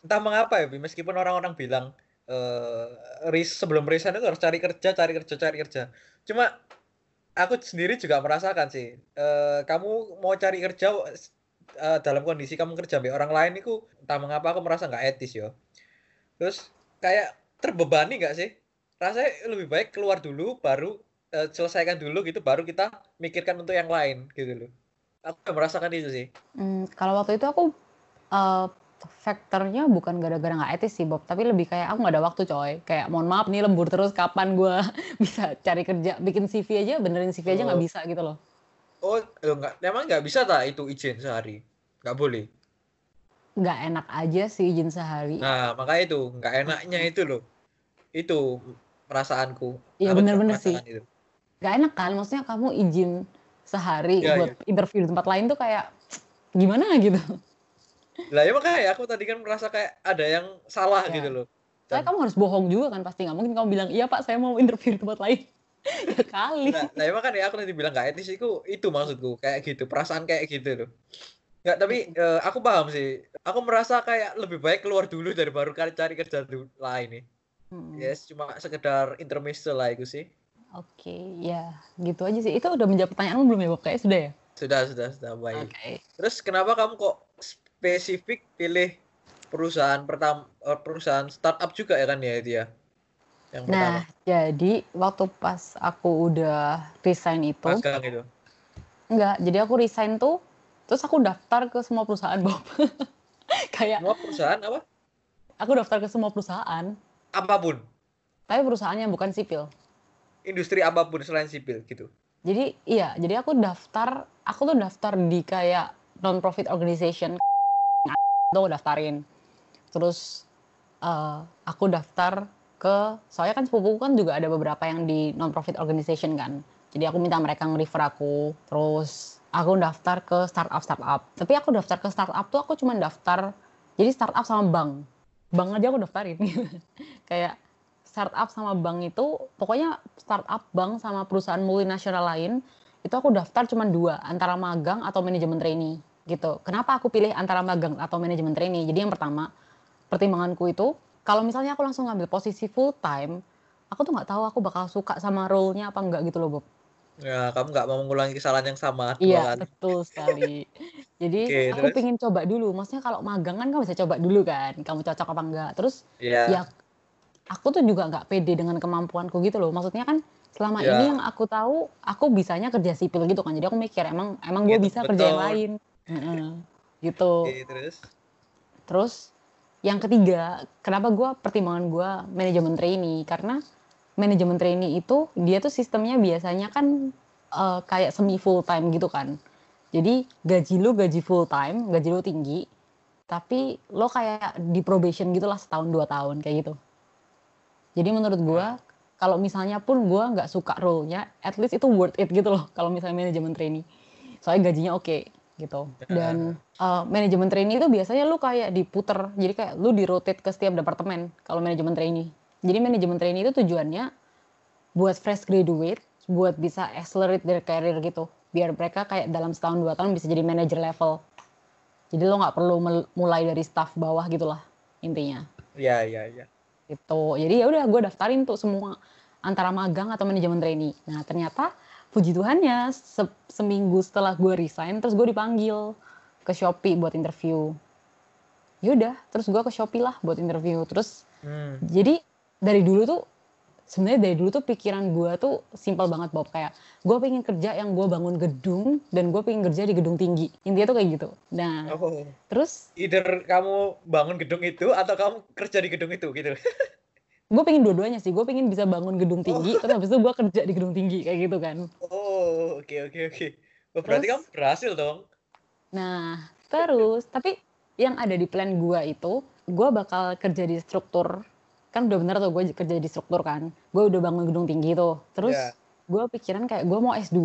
entah mengapa ya, Bi, meskipun orang-orang bilang eh ris sebelum resign itu harus cari kerja, cari kerja, cari kerja. Cuma aku sendiri juga merasakan sih, eh kamu mau cari kerja eh, dalam kondisi kamu kerja sama orang lain itu entah mengapa aku merasa nggak etis yo. Terus kayak terbebani nggak sih? Rasanya lebih baik keluar dulu, baru eh, selesaikan dulu gitu, baru kita mikirkan untuk yang lain gitu loh. Aku merasakan itu sih. Hmm, kalau waktu itu aku eh, faktornya bukan gara-gara nggak etis sih Bob, tapi lebih kayak aku nggak ada waktu coy. Kayak mohon maaf nih lembur terus kapan gua bisa cari kerja, bikin CV aja, benerin CV aja nggak Oh. bisa gitu loh. Oh, lo nggak, emang nggak bisa tak itu izin sehari? Nggak boleh. Nggak enak aja sih izin sehari. Nah, makanya itu nggak enaknya itu loh. Itu perasaanku. Iya, bener-bener sih. itu. Nggak enak kan, maksudnya kamu izin sehari Iya, buat interview di tempat lain tuh kayak gimana gitu. Lah ya makanya aku tadi kan merasa kayak ada yang salah Ya. gitu loh. Soalnya Dan, kamu harus bohong juga kan pasti nggak mungkin kamu bilang iya pak saya mau interview di tempat lain. ya kali. nah, lah ya makanya aku tadi bilang nggak etis itu itu maksudku kayak gitu perasaan kayak gitu loh. Nggak, tapi eh, aku paham sih. Aku merasa kayak lebih baik keluar dulu dari baru kali cari kerja lain nih. Hmm. Yes, cuma sekedar intermezzo lah itu sih. Oke, ya gitu aja sih. Itu udah menjawab pertanyaanmu belum ya, Bob? Kayaknya sudah ya? Sudah, sudah, sudah baik. Oke. Terus kenapa kamu kok spesifik pilih perusahaan pertama perusahaan startup juga ya kan ya itu ya? Yang Nah, jadi waktu pas aku udah resign itu, pertama magang itu. enggak, jadi aku resign tuh, terus aku daftar ke semua perusahaan, Bob. Kayak Semua perusahaan apa? aku daftar ke semua perusahaan, Apa pun. tapi perusahaannya bukan sipil. Industri apa pun selain sipil gitu. Jadi iya, jadi aku daftar, aku tuh daftar di kayak non-profit organization, tuh daftarin. Terus eh, aku daftar ke, soalnya kan sepupuku kan juga ada beberapa yang di non-profit organization kan. Jadi aku minta mereka nge-refer aku, terus aku daftar ke startup-startup. Tapi aku daftar ke startup tuh aku cuma daftar, jadi startup sama bank. Bank aja aku daftarin. Kayak startup sama bank itu pokoknya startup bank sama perusahaan multinasional lain itu aku daftar cuma dua antara magang atau manajemen trainee gitu kenapa aku pilih antara magang atau manajemen trainee jadi yang pertama pertimbanganku itu kalau misalnya aku langsung ngambil posisi full time aku tuh nggak tahu aku bakal suka sama role-nya apa enggak gitu loh Bob Ya, kamu nggak mau mengulangi kesalahan yang sama Iya, betul sekali. Jadi Oke, aku terus? pengen coba dulu. Maksudnya kalau magang kan kamu bisa coba dulu kan, kamu cocok apa enggak. Terus Iya. ya aku tuh juga nggak pede dengan kemampuanku gitu loh. Maksudnya kan selama Ya. ini yang aku tahu, aku bisanya kerja sipil gitu kan. Jadi aku mikir emang emang gue Gitu, bisa kerja yang betul. lain. Gitu. Oke, terus? Terus yang ketiga, kenapa gue pertimbangan gue manajemen trainee karena manajemen trainee itu dia tuh sistemnya biasanya kan eh, kayak semi full time gitu kan. Jadi gaji lu gaji full time, gaji lu tinggi, tapi lo kayak di probation gitulah setahun dua tahun kayak gitu. Jadi menurut gue kalau misalnya pun gue nggak suka role-nya, at least itu worth it gitu loh kalau misalnya manajemen trainee. Soalnya gajinya oke gitu. Dan eh, manajemen trainee itu biasanya lu kayak diputer, jadi kayak lu di rotate ke setiap departemen kalau manajemen trainee. Jadi manajemen trainee itu tujuannya buat fresh graduate, buat bisa accelerate their career gitu. Biar mereka kayak dalam setahun dua tahun bisa jadi manager level. Jadi lo nggak perlu mulai dari staff bawah gitulah intinya Iya, iya, iya. gitu jadi ya udah gue daftarin tuh semua antara magang atau manajemen trainee nah ternyata puji Tuhannya se- seminggu setelah gue resign terus gue dipanggil ke Shopee buat interview. Yaudah terus gue ke Shopee lah buat interview. Terus Hmm. jadi dari dulu tuh sebenarnya dari dulu tuh pikiran gue tuh simpel banget Bob. Kayak gue pengen kerja yang gue bangun gedung dan gue pengen kerja di gedung tinggi. Intinya tuh kayak gitu. Nah Oh, terus either kamu bangun gedung itu atau kamu kerja di gedung itu gitu. gue pengen dua-duanya sih gue pengen bisa bangun gedung tinggi terus habis itu gue kerja di gedung tinggi kayak gitu kan Oh, oke oke oke. Oh, berarti Terus? kamu berhasil dong. nah terus tapi yang ada di plan gue itu gue bakal kerja di struktur kan udah bener tuh gue kerja di struktur kan gue udah bangun gedung tinggi tuh terus Iya. gue pikiran kayak gue mau S2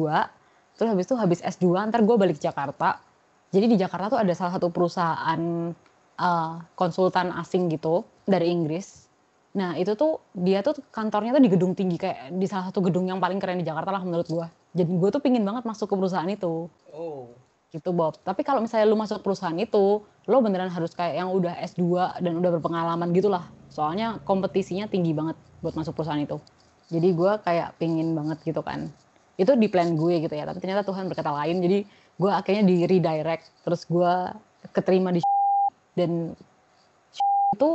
terus habis itu habis S2 ntar gue balik ke Jakarta jadi di Jakarta tuh ada salah satu perusahaan eh, konsultan asing gitu dari Inggris nah itu tuh dia tuh kantornya tuh di gedung tinggi kayak di salah satu gedung yang paling keren di Jakarta lah menurut gue jadi gue tuh pingin banget masuk ke perusahaan itu Oh. gitu Bob. Tapi kalau misalnya lu masuk perusahaan itu, lo beneran harus kayak yang udah S2 dan udah berpengalaman gitu lah. Soalnya kompetisinya tinggi banget buat masuk perusahaan itu. Jadi gue kayak pingin banget gitu kan. Itu di plan gue gitu ya, tapi ternyata Tuhan berkata lain. Jadi gue akhirnya di redirect, terus gue keterima di dan itu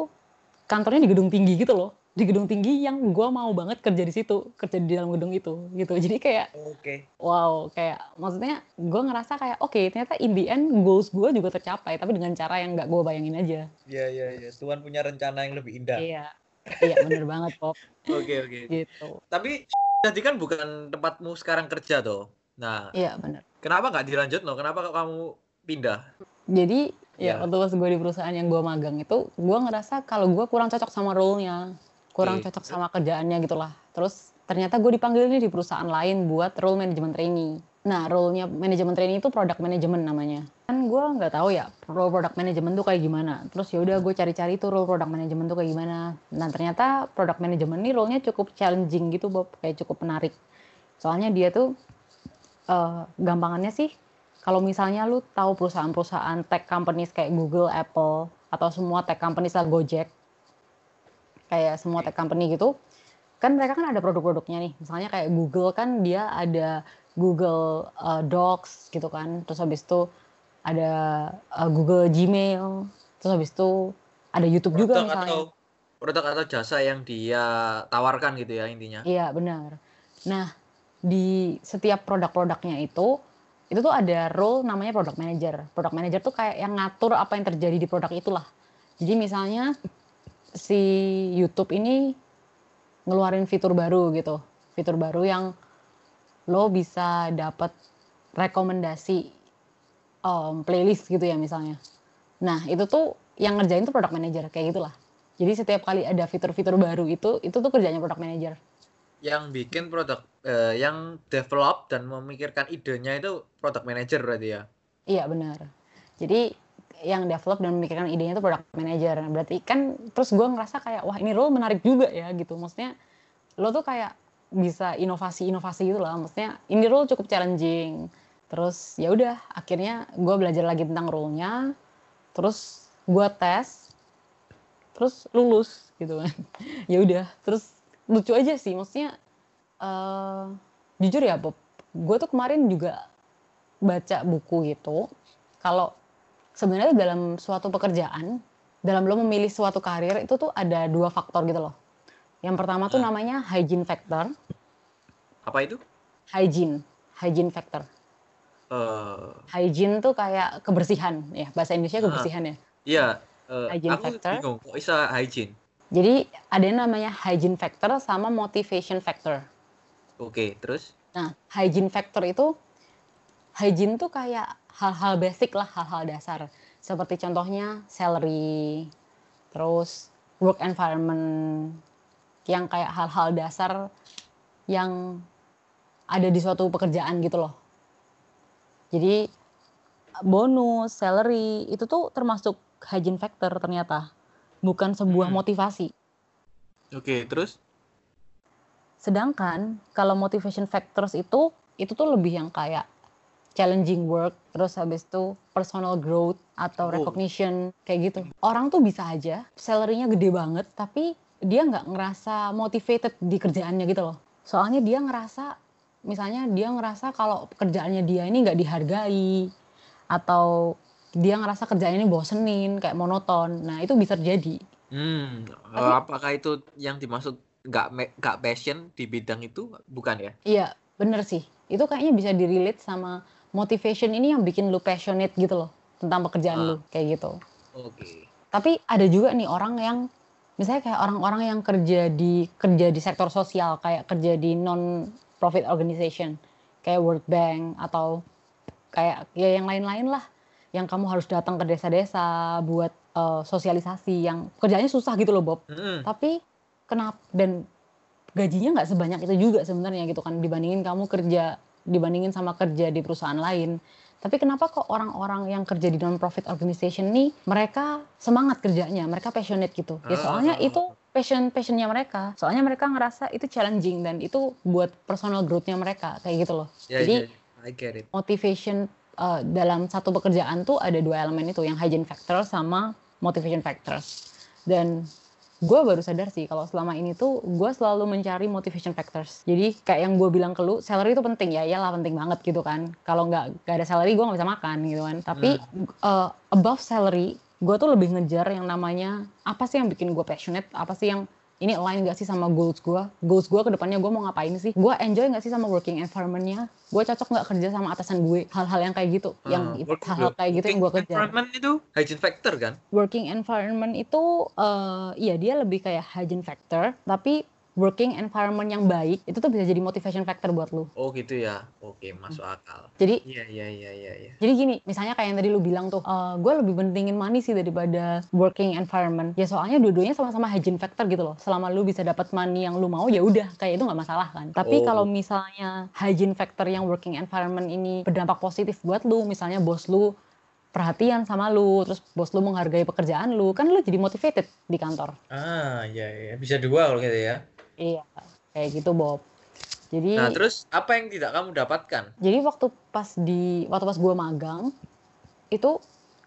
kantornya di gedung tinggi gitu loh. Di gedung tinggi yang gue mau banget kerja di situ, kerja di dalam gedung itu gitu. Jadi kayak Oke. wow kayak maksudnya gue ngerasa kayak oke ternyata in the end goals gue juga tercapai tapi dengan cara yang nggak gue bayangin aja Iya iya iya. Tuhan punya rencana yang lebih indah. iya iya bener banget pop Oke oke. gitu Tapi jadi kan bukan tempatmu sekarang kerja tuh. Nah, iya bener kenapa nggak dilanjut loh? Kenapa kamu pindah? jadi Iya. ya waktu pas gue di perusahaan yang gue magang itu gue ngerasa kalau gue kurang cocok sama role-nya kurang Oke. cocok sama kerjaannya gitulah terus ternyata gue dipanggil nih di perusahaan lain buat role management trainee. Nah role-nya manajemen trainee itu product management namanya. Kan gue nggak tahu ya role product management tuh kayak gimana. Terus ya udah gue cari-cari tuh role product management tuh kayak gimana. Nah ternyata product management nih role-nya cukup challenging gitu Bob. Kayak cukup menarik. Soalnya dia tuh eh, gampangannya sih kalau misalnya lu tahu perusahaan-perusahaan tech companies kayak Google, Apple, atau semua tech companies lah Gojek, kayak semua tech company gitu, kan mereka kan ada produk-produknya nih. Misalnya kayak Google kan dia ada Google uh, Docs gitu kan, terus habis itu ada uh, Google Gmail, terus habis itu ada YouTube juga Produk misalnya. atau produk atau jasa yang dia tawarkan gitu ya intinya. Iya benar. Nah di setiap produk-produknya itu itu tuh ada role namanya product manager. Product manager tuh kayak yang ngatur apa yang terjadi di produk itulah. Jadi misalnya si YouTube ini ngeluarin fitur baru gitu, fitur baru yang lo bisa dapat rekomendasi um, playlist gitu ya misalnya. Nah itu tuh yang ngerjain tuh product manager kayak gitulah. Jadi setiap kali ada fitur-fitur baru itu, itu tuh kerjanya product manager. Yang bikin produk eh, yang develop dan memikirkan idenya itu product manager berarti ya. Iya benar. Jadi yang develop dan memikirkan idenya itu product manager. Berarti kan terus gue ngerasa kayak wah ini role menarik juga ya gitu. Maksudnya lo tuh kayak bisa inovasi-inovasi gitu lah. Maksudnya ini role cukup challenging. Terus ya udah akhirnya gue belajar lagi tentang role-nya. Terus gue tes. Terus lulus gitu kan. ya udah. Terus lucu aja sih. Maksudnya eh jujur ya Bob. Gue tuh kemarin juga baca buku gitu. Kalau sebenarnya dalam suatu pekerjaan, dalam lo memilih suatu karir itu tuh ada dua faktor gitu loh. Yang pertama tuh Nah. namanya hygiene factor. Apa itu? Hygiene, hygiene factor. Eh, Hygiene tuh kayak kebersihan ya, bahasa Indonesia Ah. kebersihan ya. iya, eh, Hygiene aku factor. bingung kok bisa hygiene. Jadi ada yang namanya hygiene factor sama motivation factor. Oke, terus? Nah, hygiene factor itu hygiene tuh kayak hal-hal basic lah, hal-hal dasar. Seperti contohnya salary, terus work environment, yang kayak hal-hal dasar yang ada di suatu pekerjaan gitu loh. Jadi bonus, salary itu tuh termasuk hygiene factor ternyata, bukan sebuah Hmm. motivasi. Oke, terus? Sedangkan kalau motivation factors itu itu tuh lebih yang kayak challenging work, terus habis itu personal growth atau Oh. recognition kayak gitu. Orang tuh bisa aja salary-nya gede banget tapi dia nggak ngerasa motivated di kerjaannya gitu loh. Soalnya dia ngerasa misalnya dia ngerasa kalau pekerjaannya dia ini nggak dihargai atau dia ngerasa kerjaan ini bosenin kayak monoton. Nah, itu bisa terjadi. Hmm, Tapi- apakah itu yang dimaksud nggak nggak passion di bidang itu? Bukan ya? Iya, bener sih. Itu kayaknya bisa di-relate sama motivation ini yang bikin lu passionate gitu loh tentang pekerjaan Ah. lu kayak gitu. Oke. Tapi ada juga nih orang yang misalnya kayak orang-orang yang kerja di kerja di sektor sosial kayak kerja di non profit organization kayak World Bank atau kayak ya yang lain-lain lah. yang kamu harus datang ke desa-desa buat uh, sosialisasi yang kerjanya susah gitu loh Bob. Mm-mm. Tapi kenapa dan gajinya nggak sebanyak itu juga sebenarnya gitu kan dibandingin kamu kerja dibandingin sama kerja di perusahaan lain. Tapi kenapa kok orang-orang yang kerja di non-profit organization nih mereka semangat kerjanya, mereka passionate gitu. Ya soalnya Ah. itu passion passionnya mereka. Soalnya mereka ngerasa itu challenging dan itu buat personal growth-nya mereka kayak gitu loh. Ya, Jadi ya, I get it. motivation uh, dalam satu pekerjaan tuh ada dua elemen itu, yang hygiene factor sama motivation factors. Dan gue baru sadar sih kalau selama ini tuh gue selalu mencari motivation factors. Jadi kayak yang gue bilang ke lu, salary itu penting ya, iyalah penting banget gitu kan. Kalau nggak nggak ada salary gue nggak bisa makan gitu kan. Tapi uh, above salary, gue tuh lebih ngejar yang namanya apa sih yang bikin gue passionate, apa sih yang ini align gak sih sama goals gue? Goals gue ke depannya gue mau ngapain sih? Gue enjoy gak sih sama working environment-nya? Gue cocok gak kerja sama atasan gue? Hal-hal yang kayak gitu. yang Ah, work- hal-hal kayak gitu yang gue working kejar. Environment itu hygiene factor kan? Working environment itu, eh iya dia lebih kayak hygiene factor. Tapi working environment yang baik, itu tuh bisa jadi motivation factor buat lu. Oh gitu ya. Oke, masuk akal. Jadi Iya, iya, iya, iya, iya. Jadi gini, misalnya kayak yang tadi lu bilang tuh, gue lebih pentingin money sih daripada working environment. Ya soalnya dua-duanya sama-sama hygiene factor gitu loh. Selama lu bisa dapat money yang lu mau, ya udah, kayak itu nggak masalah kan. Tapi Oh. kalau misalnya hygiene factor yang working environment ini berdampak positif buat lu, misalnya bos lu perhatian sama lu, terus bos lu menghargai pekerjaan lu, kan lu jadi motivated di kantor. Ah, iya, iya. Bisa dua kalau gitu ya. Iya, kayak gitu Bob. Jadi Nah, terus apa yang tidak kamu dapatkan? jadi waktu pas di waktu pas gue magang itu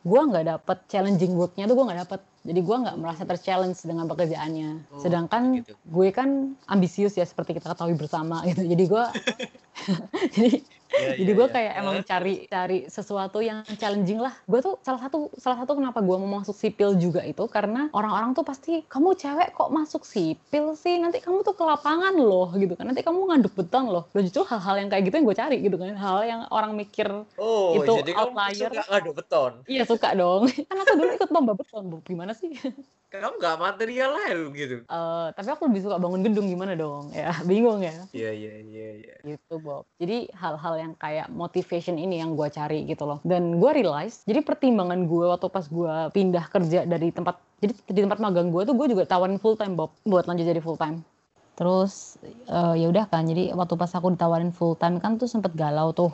gue nggak dapet challenging worknya tuh gue nggak dapet jadi gue nggak merasa terchallenge dengan pekerjaannya Oh, sedangkan gitu. gue kan ambisius ya seperti kita ketahui bersama gitu jadi gue jadi Iya, jadi iya, gue iya. kayak emang cari cari sesuatu yang challenging lah gue tuh salah satu salah satu kenapa gue mau masuk sipil juga itu karena orang-orang tuh pasti kamu cewek kok masuk sipil sih nanti kamu tuh ke lapangan loh gitu kan nanti kamu ngaduk beton loh lo justru hal-hal yang kayak gitu yang gue cari gitu kan hal yang orang mikir Oh, itu jadi kamu outlier. suka ngaduk beton. iya suka dong kan aku dulu ikut lomba beton Bu. gimana sih Kamu nggak material lah gitu. Eh, tapi aku lebih suka bangun gedung gimana dong ya bingung ya Iya, iya, iya, iya. gitu Bob. Jadi hal-hal yang kayak motivation ini yang gue cari gitu loh. Dan gue realize, jadi pertimbangan gue waktu pas gue pindah kerja dari tempat, jadi di tempat magang gue tuh gue juga tawarin full time Bob, buat lanjut jadi full time. Terus eh, ya udah kan, jadi waktu pas aku ditawarin full time kan tuh sempet galau tuh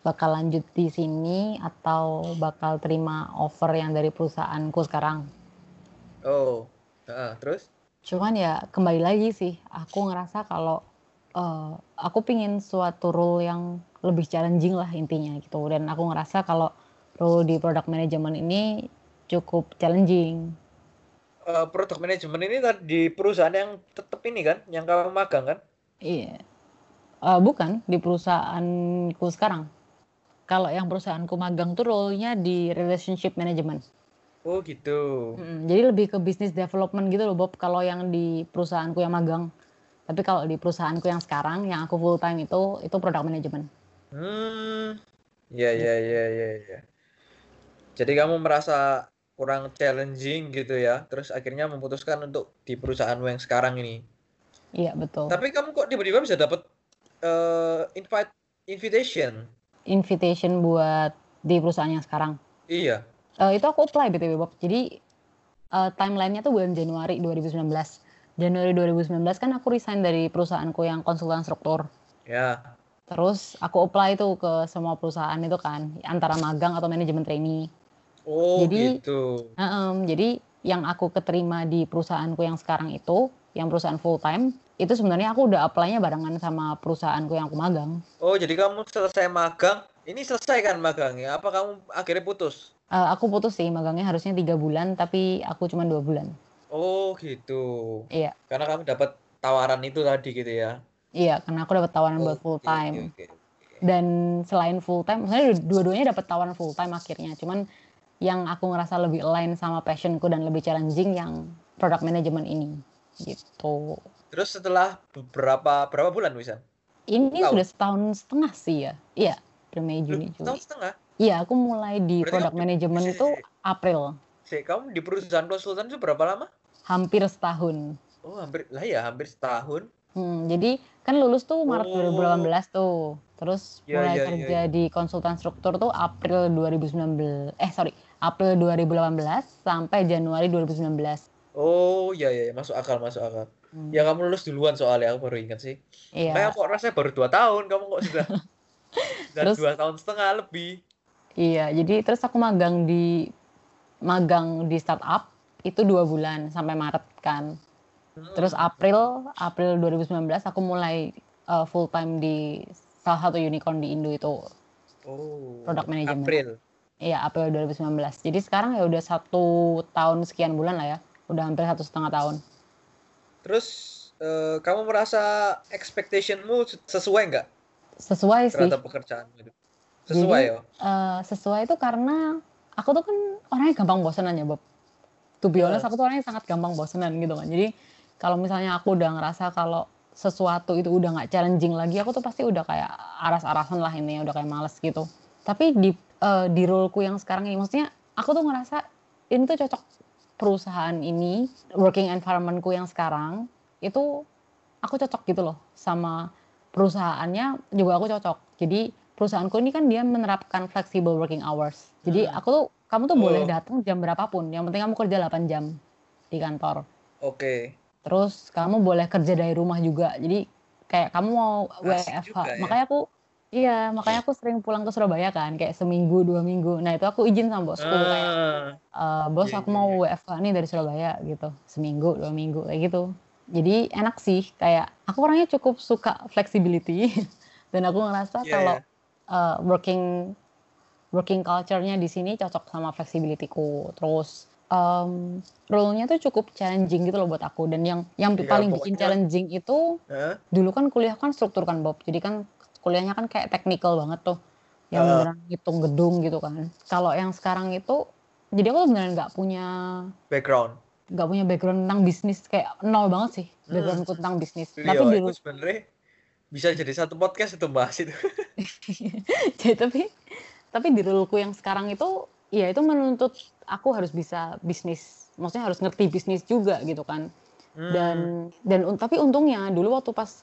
bakal lanjut di sini atau bakal terima offer yang dari perusahaanku sekarang. Oh, heeh, terus? Cuman ya kembali lagi sih, aku ngerasa kalau eh, aku pingin suatu role yang lebih challenging lah intinya gitu. Dan aku ngerasa kalau role di product management ini cukup challenging. Eh, produk manajemen ini tadi di perusahaan yang tetap ini kan, yang kamu magang kan? Iya. Eh, bukan di perusahaanku sekarang. Kalau yang perusahaanku magang tuh role-nya di relationship management. Oh gitu. Mm, jadi lebih ke business development gitu loh Bob kalau yang di perusahaanku yang magang. Tapi kalau di perusahaanku yang sekarang yang aku full time itu itu product management. Hmm, ya, ya, ya, ya, ya. Jadi kamu merasa kurang challenging gitu ya, terus akhirnya memutuskan untuk di perusahaanmu yang sekarang ini. Iya betul. Tapi kamu kok tiba-tiba bisa dapat eh, invite invitation? Invitation buat di perusahaan yang sekarang. Iya. Eh, itu aku apply BTW Bob. Jadi eh, timelinenya tuh bulan Januari 2019. Januari 2019 kan aku resign dari perusahaanku yang konsultan struktur. Ya. Terus aku apply tuh ke semua perusahaan itu kan, antara magang atau manajemen trainee. Oh Jadi- gitu. Heem, jadi yang aku keterima di perusahaanku yang sekarang itu, yang perusahaan full time, itu sebenarnya aku udah apply-nya barengan sama perusahaanku yang aku magang. Oh jadi kamu selesai magang, ini selesai kan magangnya? Apa kamu akhirnya putus? Eh, aku putus sih, magangnya harusnya tiga bulan, tapi aku cuma dua bulan. Oh gitu. Iya, Karena kamu dapat tawaran itu tadi gitu ya? iya, karena aku dapat tawaran buat Oke, full time. oke. Dan selain full time, maksudnya dua-duanya dapat tawaran full time akhirnya. Cuman yang aku ngerasa lebih align sama passionku dan lebih challenging yang product management ini, gitu. Terus setelah beberapa berapa bulan Wisan? Ini Tahun. sudah setahun setengah sih ya. Iya, Mei, Juni, Juli. Tahun setengah? Iya, aku mulai di Berarti product management itu April, Si, kamu di perusahaan konsultan itu berapa lama? hampir setahun. Oh hampir lah ya hampir setahun. Hmm, jadi kan lulus tuh Maret Oh. 2018 tuh. Terus Iya, mulai iya, kerja di konsultan struktur tuh April 2019. Eh sorry, April 2018 sampai Januari 2019. Oh iya iya masuk akal masuk akal. Hmm, Ya kamu lulus duluan soalnya aku baru ingat sih. Iya. Kayak kok rasanya baru dua tahun kamu kok sudah sudah Terus- dua tahun setengah lebih. Iya, jadi terus aku magang di magang di startup itu dua bulan sampai Maret kan. Hmm. Terus April April 2019 aku mulai uh, full time di salah satu unicorn di Indo itu. oh, product management. April. Iya, April 2019. Jadi sekarang ya udah satu tahun sekian bulan lah ya. Udah hampir satu setengah tahun. Terus eh, kamu merasa expectationmu sesuai nggak Sesuai sih. terhadap pekerjaan itu? Sesuai ya? Eh, sesuai itu karena aku tuh kan orangnya gampang bosenan ya Bob. To be honest, aku tuh orangnya sangat gampang bosenan gitu kan. Jadi kalau misalnya aku udah ngerasa kalau sesuatu itu udah nggak challenging lagi, aku tuh pasti udah kayak aras-arasan lah ini, udah kayak males gitu. Tapi di eh, di roleku yang sekarang ini, maksudnya aku tuh ngerasa ini tuh cocok perusahaan ini, working environmentku yang sekarang itu aku cocok gitu loh sama perusahaannya juga aku cocok. Jadi perusahaanku ini kan dia menerapkan flexible working hours. Jadi Hmm. aku tuh kamu tuh boleh Oh. datang jam berapapun. Yang penting kamu kerja 8 jam di kantor. Oke. Terus kamu boleh kerja dari rumah juga. Jadi kayak kamu mau WFH. juga ya. Makanya aku iya, makanya aku sering pulang ke Surabaya kan kayak seminggu dua minggu. Nah, itu aku izin sama bosku kayak Ah, "Eh, bos Iya, aku iya, mau iya. WFH nih dari Surabaya gitu seminggu dua minggu kayak gitu jadi enak sih kayak aku orangnya cukup suka flexibility dan aku ngerasa Iya, kalau iya. Eh, working working culture-nya di sini cocok sama flexibility-ku terus em, role-nya tuh cukup challenging gitu loh buat aku dan yang yang Iya, paling bikin challenging itu Hah? dulu kan kuliah kan struktur kan Bob jadi kan kuliahnya kan kayak technical banget tuh yang Heeh. beneran hitung gedung gitu kan kalau yang sekarang itu jadi aku beneran nggak punya background. nggak punya background tentang bisnis kayak nol banget sih Hmm. backgroundku tentang bisnis tapi di sebenarnya bisa jadi satu podcast itu bahas itu. jadi tapi tapi di roleku yang sekarang itu ya itu menuntut aku harus bisa bisnis maksudnya harus ngerti bisnis juga gitu kan Hmm. dan dan tapi untungnya dulu waktu pas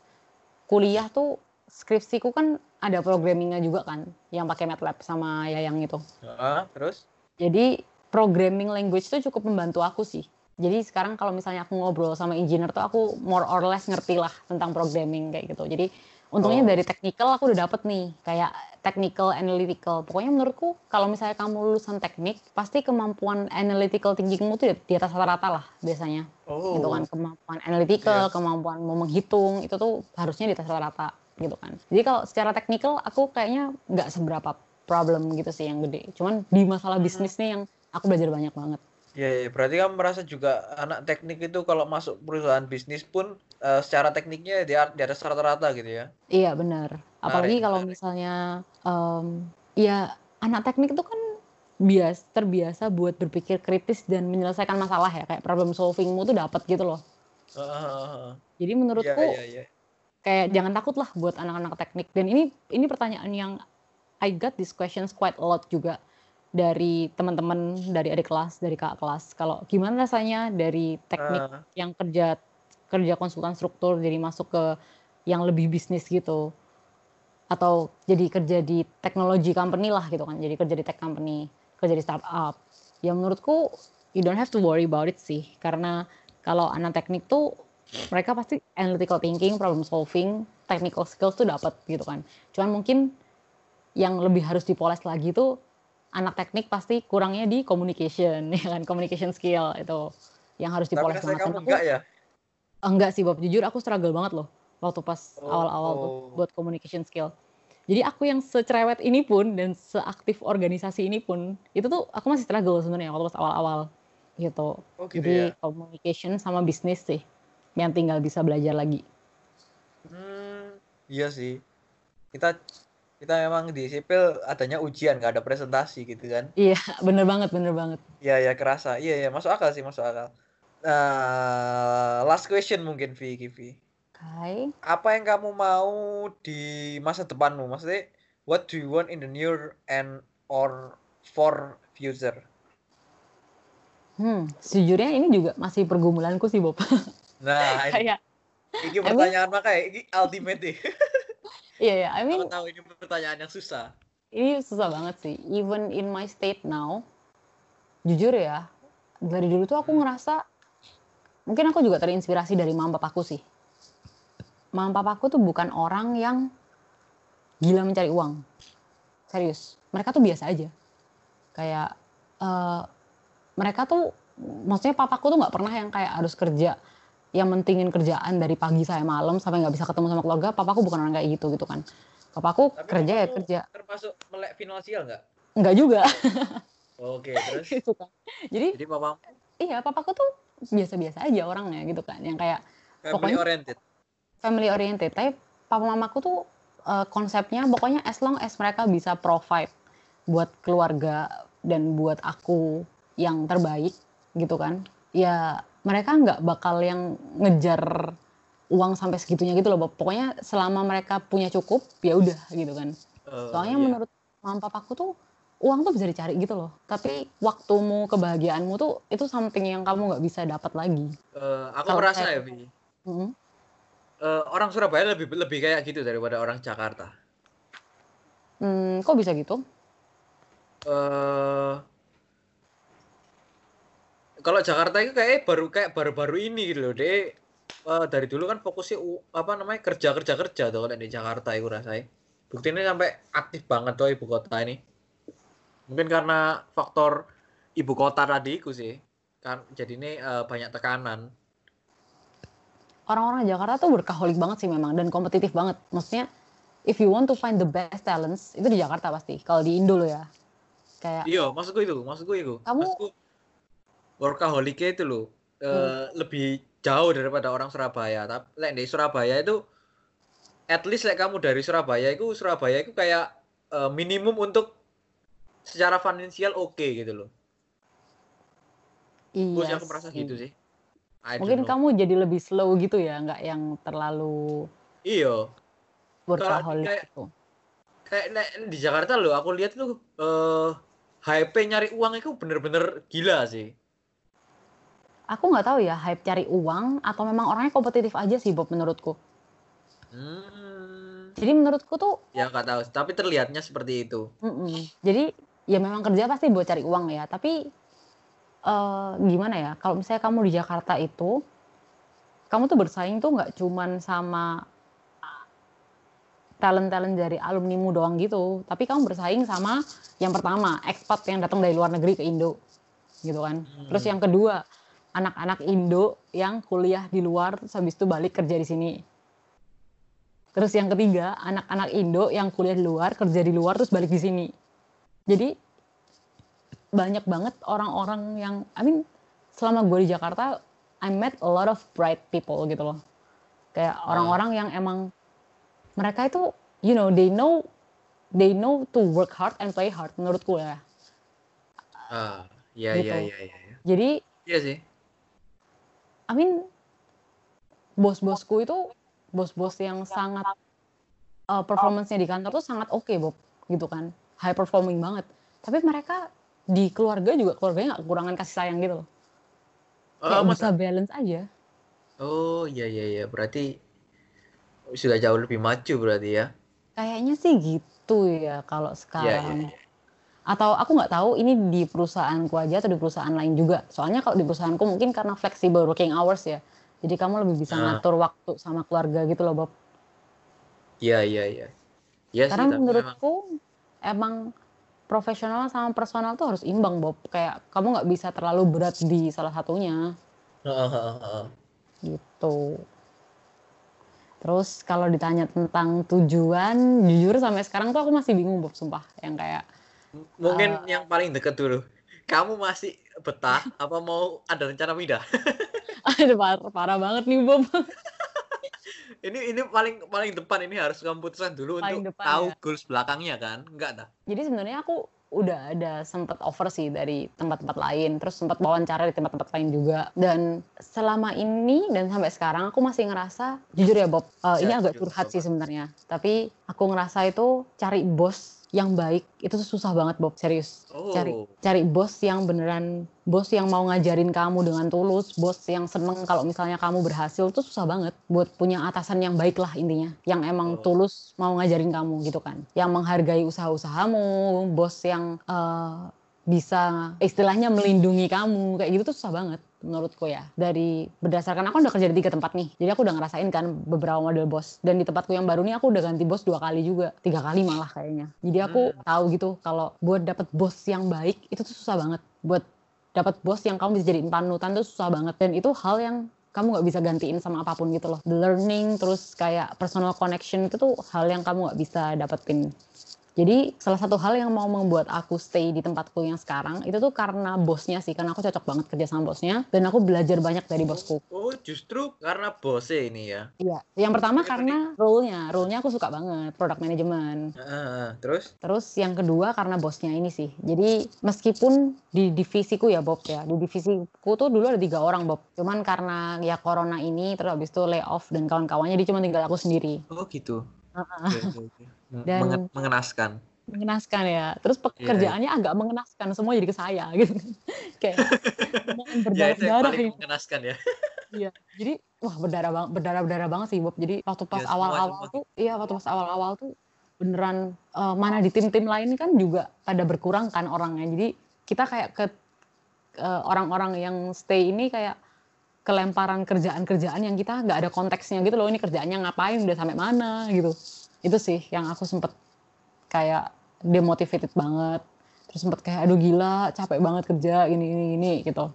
kuliah tuh skripsiku kan ada programmingnya juga kan yang pakai MATLAB sama Yayang itu Ah, terus? jadi programming language itu cukup membantu aku sih jadi sekarang kalau misalnya aku ngobrol sama engineer tuh aku more or less ngerti lah tentang programming kayak gitu. Jadi untungnya Oh. dari technical aku udah dapet nih kayak technical analytical. Pokoknya menurutku kalau misalnya kamu lulusan teknik pasti kemampuan analytical thinkingmu tuh di- di atas rata-rata lah biasanya. Oh. gitu kan kemampuan analytical Yes. kemampuan mau menghitung itu tuh harusnya di atas rata-rata gitu kan. Jadi kalau secara teknikal aku kayaknya nggak seberapa problem gitu sih yang gede. Cuman di masalah bisnis nih yang aku belajar banyak banget Iya, iya, berarti kamu merasa juga anak teknik itu kalau masuk perusahaan bisnis pun eh, secara tekniknya di, di atas rata-rata gitu ya. iya benar apalagi Menarik, kalau menarik. misalnya em, ya anak teknik itu kan bias terbiasa buat berpikir kritis dan menyelesaikan masalah ya kayak problem solvingmu tuh dapat gitu loh ah. jadi menurutku iya, iya. kayak jangan takut lah buat anak-anak teknik dan ini ini pertanyaan yang I got these questions quite a lot juga dari teman-teman dari adik kelas dari kakak kelas. Kalau gimana rasanya dari teknik Ah, yang kerja kerja konsultan struktur jadi masuk ke yang lebih bisnis gitu? Atau jadi kerja di teknologi company lah gitu kan jadi kerja di tech company kerja di startup. Ya menurutku you don't have to worry about it sih. Karena kalau anak teknik tuh mereka pasti analytical thinking problem solving technical skills tuh dapat gitu kan. Cuman mungkin yang lebih harus dipoles lagi tuh anak teknik pasti kurangnya di communication ya kan communication skill itu yang harus dipoles banget kamu enggak ya? enggak sih Bob jujur aku struggle banget loh waktu pas Oh, awal-awal tuh oh. buat communication skill jadi aku yang secerewet ini pun dan seaktif organisasi ini pun itu tuh aku masih struggle sebenarnya waktu pas awal-awal gitu Oh gitu jadi ya. communication sama bisnis sih yang tinggal bisa belajar lagi Hmm, iya sih. Kita kita memang di sipil adanya ujian, nggak ada presentasi gitu kan. iya bener banget bener banget Iya, ya kerasa. Iya, iya, masuk akal sih, masuk akal. Nah, last question mungkin Vi, Kivi. Oke. Apa yang kamu mau di masa depanmu? Maksudnya, what do you want in the near and or for future? Hmm, sejujurnya ini juga masih pergumulanku sih Bob. Nah, ini, Kayak ini pertanyaan makanya, ini ultimate nih. Iya ya, I mean Aku tahu ini pertanyaan yang susah. ini susah banget sih. Even in my state now, jujur ya, dari dulu tuh aku ngerasa mungkin aku juga terinspirasi dari mama papaku sih. Mama papaku tuh bukan orang yang gila mencari uang. Serius, mereka tuh biasa aja. Kayak eh, mereka tuh, maksudnya papaku tuh nggak pernah yang kayak harus kerja, yang mentingin kerjaan dari pagi sampai malam sampai nggak bisa ketemu sama keluarga. Papaku bukan orang kayak gitu gitu kan. Papaku Tapi kerja ya kerja, Termasuk melek finansial nggak? nggak juga Oke, terus gitu kan. Jadi jadi papa iya papaku tuh biasa-biasa aja orangnya gitu kan yang kayak family Pokoknya- oriented. family oriented tapi papa mamaku tuh eh, konsepnya pokoknya as long as mereka bisa provide buat keluarga dan buat aku yang terbaik gitu kan ya mereka nggak bakal yang ngejar uang sampai segitunya gitu loh pokoknya selama mereka punya cukup ya udah gitu kan Eh, soalnya iya. menurut mama papaku tuh uang tuh bisa dicari gitu loh tapi waktumu kebahagiaanmu tuh itu something yang kamu nggak bisa dapat lagi Eh, aku kalau merasa saya- ya, Vi. Mm. eh, orang Surabaya lebih lebih kayak gitu daripada orang Jakarta. Hmm, kok bisa gitu eh kalau Jakarta itu kayak baru kayak baru-baru ini gitu loh. Dia eh, dari dulu kan fokusnya u- apa namanya kerja kerja kerja tuh kalau di Jakarta itu rasanya. Bukti ini sampai aktif banget tuh ibu kota ini. Mungkin karena faktor ibu kota tadi itu sih. Kan jadi ini eh, banyak tekanan. orang-orang Jakarta tuh workaholic banget sih memang dan kompetitif banget. Maksudnya if you want to find the best talents itu di Jakarta pasti. Kalau di Indo lo ya. Kayak Iya, maksudku itu, maksudku itu. Kamu- Maksudku workaholic itu loh eh, lebih jauh daripada orang Surabaya. Tapi lek di Surabaya itu at least lek kamu dari Surabaya itu Surabaya itu kayak eh, minimum untuk secara finansial oke gitu loh. Terus iya aku merasa gitu sih. I Mungkin kamu jadi lebih slow gitu ya, nggak yang terlalu Iya, workaholic kayak- gitu. kayak di Jakarta loh aku lihat tuh eh hype nyari uang itu bener-bener gila sih. Aku nggak tahu ya hype cari uang atau memang orangnya kompetitif aja sih Bob menurutku. Hmm, Jadi menurutku tuh ya nggak tahu, tapi terlihatnya seperti itu. Mm-mm. Jadi ya memang kerja pasti buat cari uang ya. Tapi eh, gimana ya? Kalau misalnya kamu di Jakarta itu, kamu tuh bersaing tuh nggak cuman sama talent-talent dari alumnimu doang gitu. Tapi kamu bersaing sama yang pertama expat yang datang dari luar negeri ke Indo, gitu kan. Terus Hmm. yang kedua anak-anak Indo yang kuliah di luar terus habis itu balik kerja di sini. Terus yang ketiga, anak-anak Indo yang kuliah di luar, kerja di luar, terus balik di sini. Jadi banyak banget orang-orang yang, I mean, selama gue di Jakarta, I met a lot of bright people gitu loh. Kayak orang-orang yang emang mereka itu, you know, they know, they know to work hard and play hard menurutku ya. Ah, iya Gitu. iya iya iya. iya. Jadi, Iya sih. I mean, bos-bosku itu bos-bos yang sangat uh, performance-nya di kantor tuh sangat oke, Bob, gitu kan. High performing banget. Tapi mereka di keluarga juga keluarganya nggak kekurangan kasih sayang gitu loh. Oh, Kayak masa? bisa balance aja. Oh, iya iya iya. Berarti sudah jauh lebih maju berarti ya. Kayaknya sih gitu ya kalau Iya iya. sekarang. iya. Atau aku nggak tahu ini di perusahaanku aja atau di perusahaan lain juga. Soalnya kalau di perusahaanku mungkin karena flexible working hours ya. Jadi kamu lebih bisa Ah. ngatur waktu sama keluarga gitu loh, Bob. Iya iya iya. Sih, Karena memang. menurutku emang profesional sama personal tuh harus imbang, Bob. Kayak kamu nggak bisa terlalu berat di salah satunya gitu. Terus kalau ditanya tentang tujuan, jujur sampai sekarang tuh aku masih bingung, Bob, sumpah. Yang kayak Mungkin Eh. yang paling dekat dulu. Kamu masih betah apa mau ada rencana pindah? aduh parah, parah banget nih, Bob. Ini ini paling paling depan ini harus kamu putuskan dulu Paling untuk depan tahu ya. goals belakangnya kan? Enggak dah. Jadi sebenarnya aku udah ada sempat offer sih dari tempat-tempat lain, terus sempat wawancara di tempat-tempat lain juga. Dan selama ini dan sampai sekarang aku masih ngerasa, jujur ya Bob, eh, ini agak curhat sih sebenarnya. Tapi aku ngerasa itu cari bos yang baik itu tuh susah banget Bob serius Oh. cari cari bos yang beneran bos yang mau ngajarin kamu dengan tulus bos yang seneng kalau misalnya kamu berhasil tuh susah banget buat punya atasan yang baik lah intinya yang emang Oh. tulus mau ngajarin kamu gitu kan yang menghargai usaha-usahamu bos yang eh, bisa istilahnya melindungi kamu kayak gitu tuh susah banget menurutku ya. Dari berdasarkan aku udah kerja di tiga tempat nih. Jadi aku udah ngerasain kan beberapa model bos. Dan di tempatku yang baru nih aku udah ganti bos dua kali juga. Tiga kali malah kayaknya. Jadi aku Hmm. tahu gitu kalau buat dapet bos yang baik itu tuh susah banget. Buat dapat bos yang kamu bisa jadiin panutan tuh susah banget. Dan itu hal yang kamu nggak bisa gantiin sama apa pun gitu loh. The learning terus kayak personal connection itu tuh hal yang kamu nggak bisa dapetin jadi salah satu hal yang mau membuat aku stay di tempatku yang sekarang itu tuh karena bosnya sih, karena aku cocok banget kerja sama bosnya dan aku belajar banyak dari bosku. Oh, justru karena bosnya ini ya. Iya. Yang pertama karena role-nya, role-nya aku suka banget, product management. Heeh, terus? Terus yang kedua karena bosnya ini sih. Jadi meskipun di divisiku ya Bob ya, di divisiku tuh dulu ada tiga orang Bob. Cuman karena ya corona ini terus habis itu layoff dan kawan-kawannya dia cuma tinggal aku sendiri. Oh, gitu. Dan- mengen- mengenaskan. mengenaskan ya. Terus pekerjaannya agak mengenaskan semua jadi ke saya gitu. Kayak Ya, berdarah-darah ini. mengenaskan ya. Iya. Jadi wah berdarah banget berdarah-berdarah banget sih Bob. Jadi waktu pas Ya, awal-awal semua. tuh iya waktu pas awal-awal tuh beneran eh, mana di tim-tim lain kan juga pada berkurang kan orangnya. Jadi kita kayak ke eh, orang-orang yang stay ini kayak kelemparan kerjaan-kerjaan yang kita nggak ada konteksnya gitu loh. Ini kerjaannya ngapain udah sampai mana gitu. Itu sih yang aku sempet kayak demotivated banget. Terus sempet kayak aduh gila capek banget kerja ini ini ini gitu.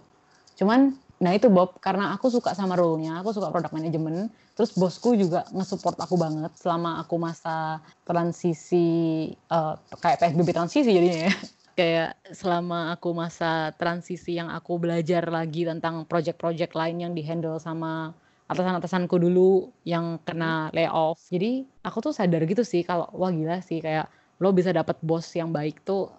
Cuman nah itu Bob karena aku suka sama role-nya aku suka product management terus bosku juga nge-support aku banget selama aku masa transisi eh, kayak PSBB transisi jadinya ya kayak selama aku masa transisi yang aku belajar lagi tentang project-project lain yang dihandle sama atasan-atasanku dulu yang kena layoff. Jadi aku tuh sadar gitu sih kalau wah gila sih kayak lo bisa dapet bos yang baik tuh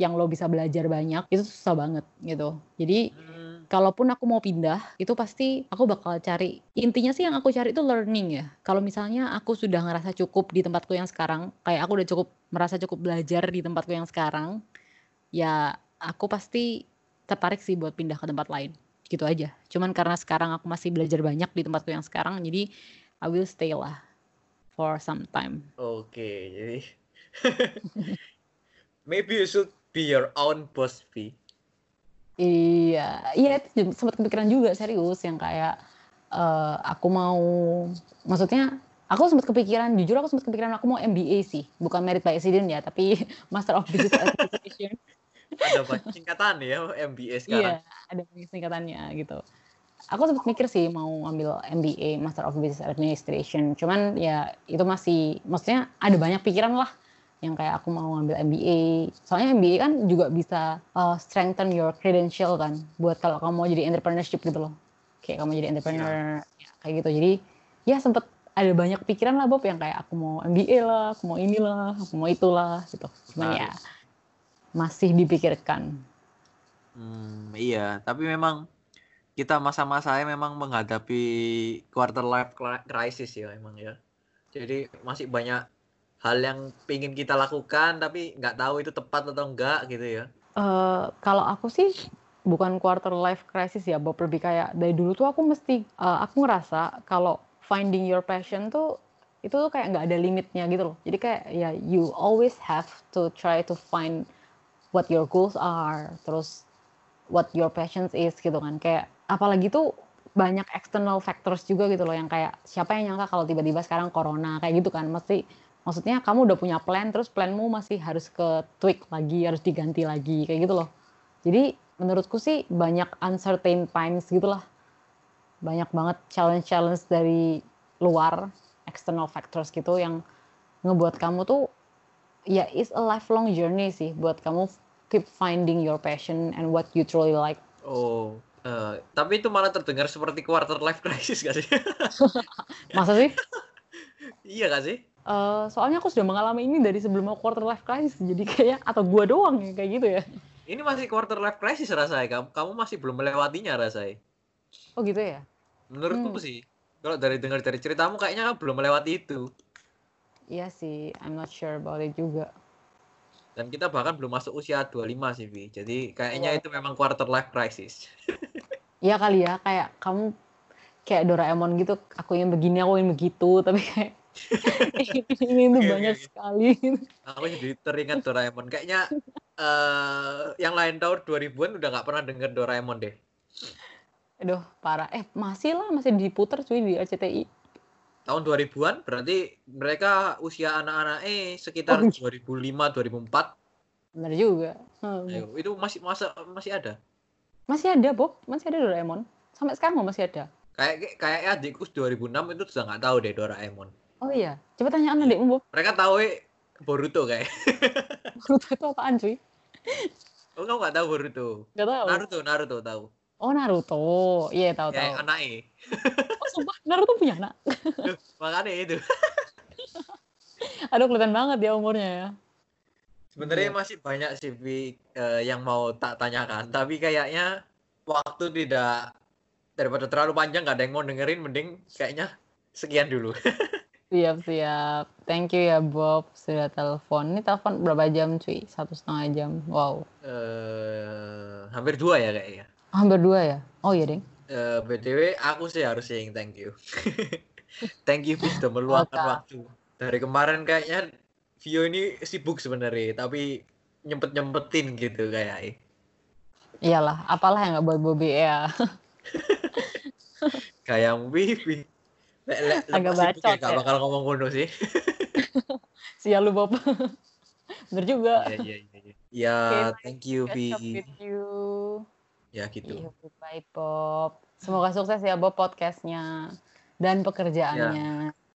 yang lo bisa belajar banyak itu susah banget gitu. Jadi Hmm, kalaupun aku mau pindah itu pasti aku bakal cari intinya sih yang aku cari itu learning ya kalau misalnya aku sudah ngerasa cukup di tempatku yang sekarang kayak aku udah cukup merasa cukup belajar di tempatku yang sekarang ya aku pasti tertarik sih buat pindah ke tempat lain. Gitu aja. Cuman karena sekarang aku masih belajar banyak di tempatku yang sekarang jadi I will stay lah for some time. Oke, jadi maybe you should be your own boss, V. Iya, iya itu sempat kepikiran juga serius yang kayak eh, aku mau, maksudnya aku sempat kepikiran, jujur aku sempat kepikiran aku mau MBA sih, bukan merit by accident ya, tapi Master of Business Administration. Ada banyak singkatan ya MBA sekarang. Iya, ada banyak singkatannya gitu. Aku sempat mikir sih mau ambil MBA Master of Business Administration, cuman ya itu masih, maksudnya ada banyak pikiran lah yang kayak aku mau ambil MBA. Soalnya MBA kan juga bisa uh, strengthen your credential kan, buat kalau kamu mau jadi entrepreneurship gitu loh. Kayak kamu jadi entrepreneur, ya, kayak gitu. Jadi ya sempet ada banyak pikiran lah Bob yang kayak aku mau MBA lah, aku mau inilah, aku mau itulah gitu. Cuman ya Menarik. Masih dipikirkan. Hmm, iya, tapi memang kita masa-masanya memang menghadapi quarter life cri- crisis ya emang ya. Jadi masih banyak hal yang ingin kita lakukan tapi nggak tahu itu tepat atau enggak gitu ya. Eh, kalau aku sih bukan quarter life crisis ya, Bob lebih kayak dari dulu tuh aku mesti eh, aku ngerasa kalau finding your passion tuh itu tuh kayak nggak ada limitnya gitu loh. Jadi kayak ya you always have to try to find what your goals are, terus what your passions is gitu kan. Kayak apalagi tuh banyak external factors juga gitu loh yang kayak siapa yang nyangka kalau tiba-tiba sekarang corona kayak gitu kan. Mesti maksudnya kamu udah punya plan terus planmu masih harus ke tweak lagi, harus diganti lagi kayak gitu loh. Jadi menurutku sih banyak uncertain times gitulah. Banyak banget challenge-challenge dari luar, external factors gitu yang ngebuat kamu tuh ya is a lifelong journey sih buat kamu keep finding your passion and what you truly like. Oh, eh, tapi itu malah terdengar seperti quarter life crisis gak sih? Masa sih? iya gak sih? Eh, soalnya aku sudah mengalami ini dari sebelum aku quarter life crisis, jadi kayak atau gua doang ya kayak gitu ya. Ini masih quarter life crisis rasanya. Kamu, kamu masih belum melewatinya rasanya. Oh gitu ya? Menurutku Hmm. sih. Kalau dari dengar dari ceritamu kayaknya kamu belum melewati itu. Iya sih, I'm not sure about it juga. Dan kita bahkan belum masuk usia 25 sih, Vi. Jadi kayaknya Iya. itu memang quarter life crisis. Iya kali ya, kayak kamu kayak Doraemon gitu, aku ingin begini, aku ingin begitu, tapi kayak ini tuh banyak sekali. Aku jadi teringat Doraemon. Kayaknya eh yang lain tahun 2000-an udah nggak pernah denger Doraemon deh. Aduh, parah. Eh, masih lah, masih diputar cuy di RCTI. Tahun 2000-an berarti mereka usia anak-anak eh sekitar Oh, 2005 2004. Bener juga. Hmm. Ayo, itu masih masa masih ada. Masih ada, Bob. Masih ada Doraemon. Sampai sekarang masih ada. Kayak kayak adikku 2006 itu sudah nggak tahu deh Doraemon. Oh iya. Coba tanya adikmu, Bob. Mereka tahu eh, Boruto kayak. Naruto itu apaan, cuy? Oh, kamu nggak tahu Boruto? Gak tahu. Naruto, Naruto tahu. Oh, Naruto. Iya, tahu tahu. Kayak anaknya. Oh, sumpah, Naruto punya anak. Duh, Makanya itu. Aduh, kelihatan banget ya umurnya ya. Sebenarnya Iya. masih banyak sih eh, yang mau tak tanyakan, tapi kayaknya waktu tidak daripada terlalu panjang nggak ada yang mau dengerin, mending kayaknya sekian dulu. Siap, siap. Thank you ya, Bob. Sudah telepon. Ini telepon berapa jam, cuy? Satu setengah jam. Wow. eh hampir dua ya kayaknya. Hampir dua ya? Oh iya, Deng. Eh, BTW aku sih harus saying thank you. thank you sudah meluangkan waktu. Dari kemarin kayaknya Vio ini sibuk sebenarnya, tapi nyempet-nyempetin gitu kayak. Iyalah, apalah yang nggak buat Bobby ya. Kayak lek, Agak sibuk ya bacot gak ya. bakal ngomong ngono sih. Sial lu, Bob. Bener juga. Iya, iya, iya. Ya, thank you, Vi. with you. Ya gitu. Iya, bye Bob. Semoga sukses ya Bob podcastnya dan pekerjaannya.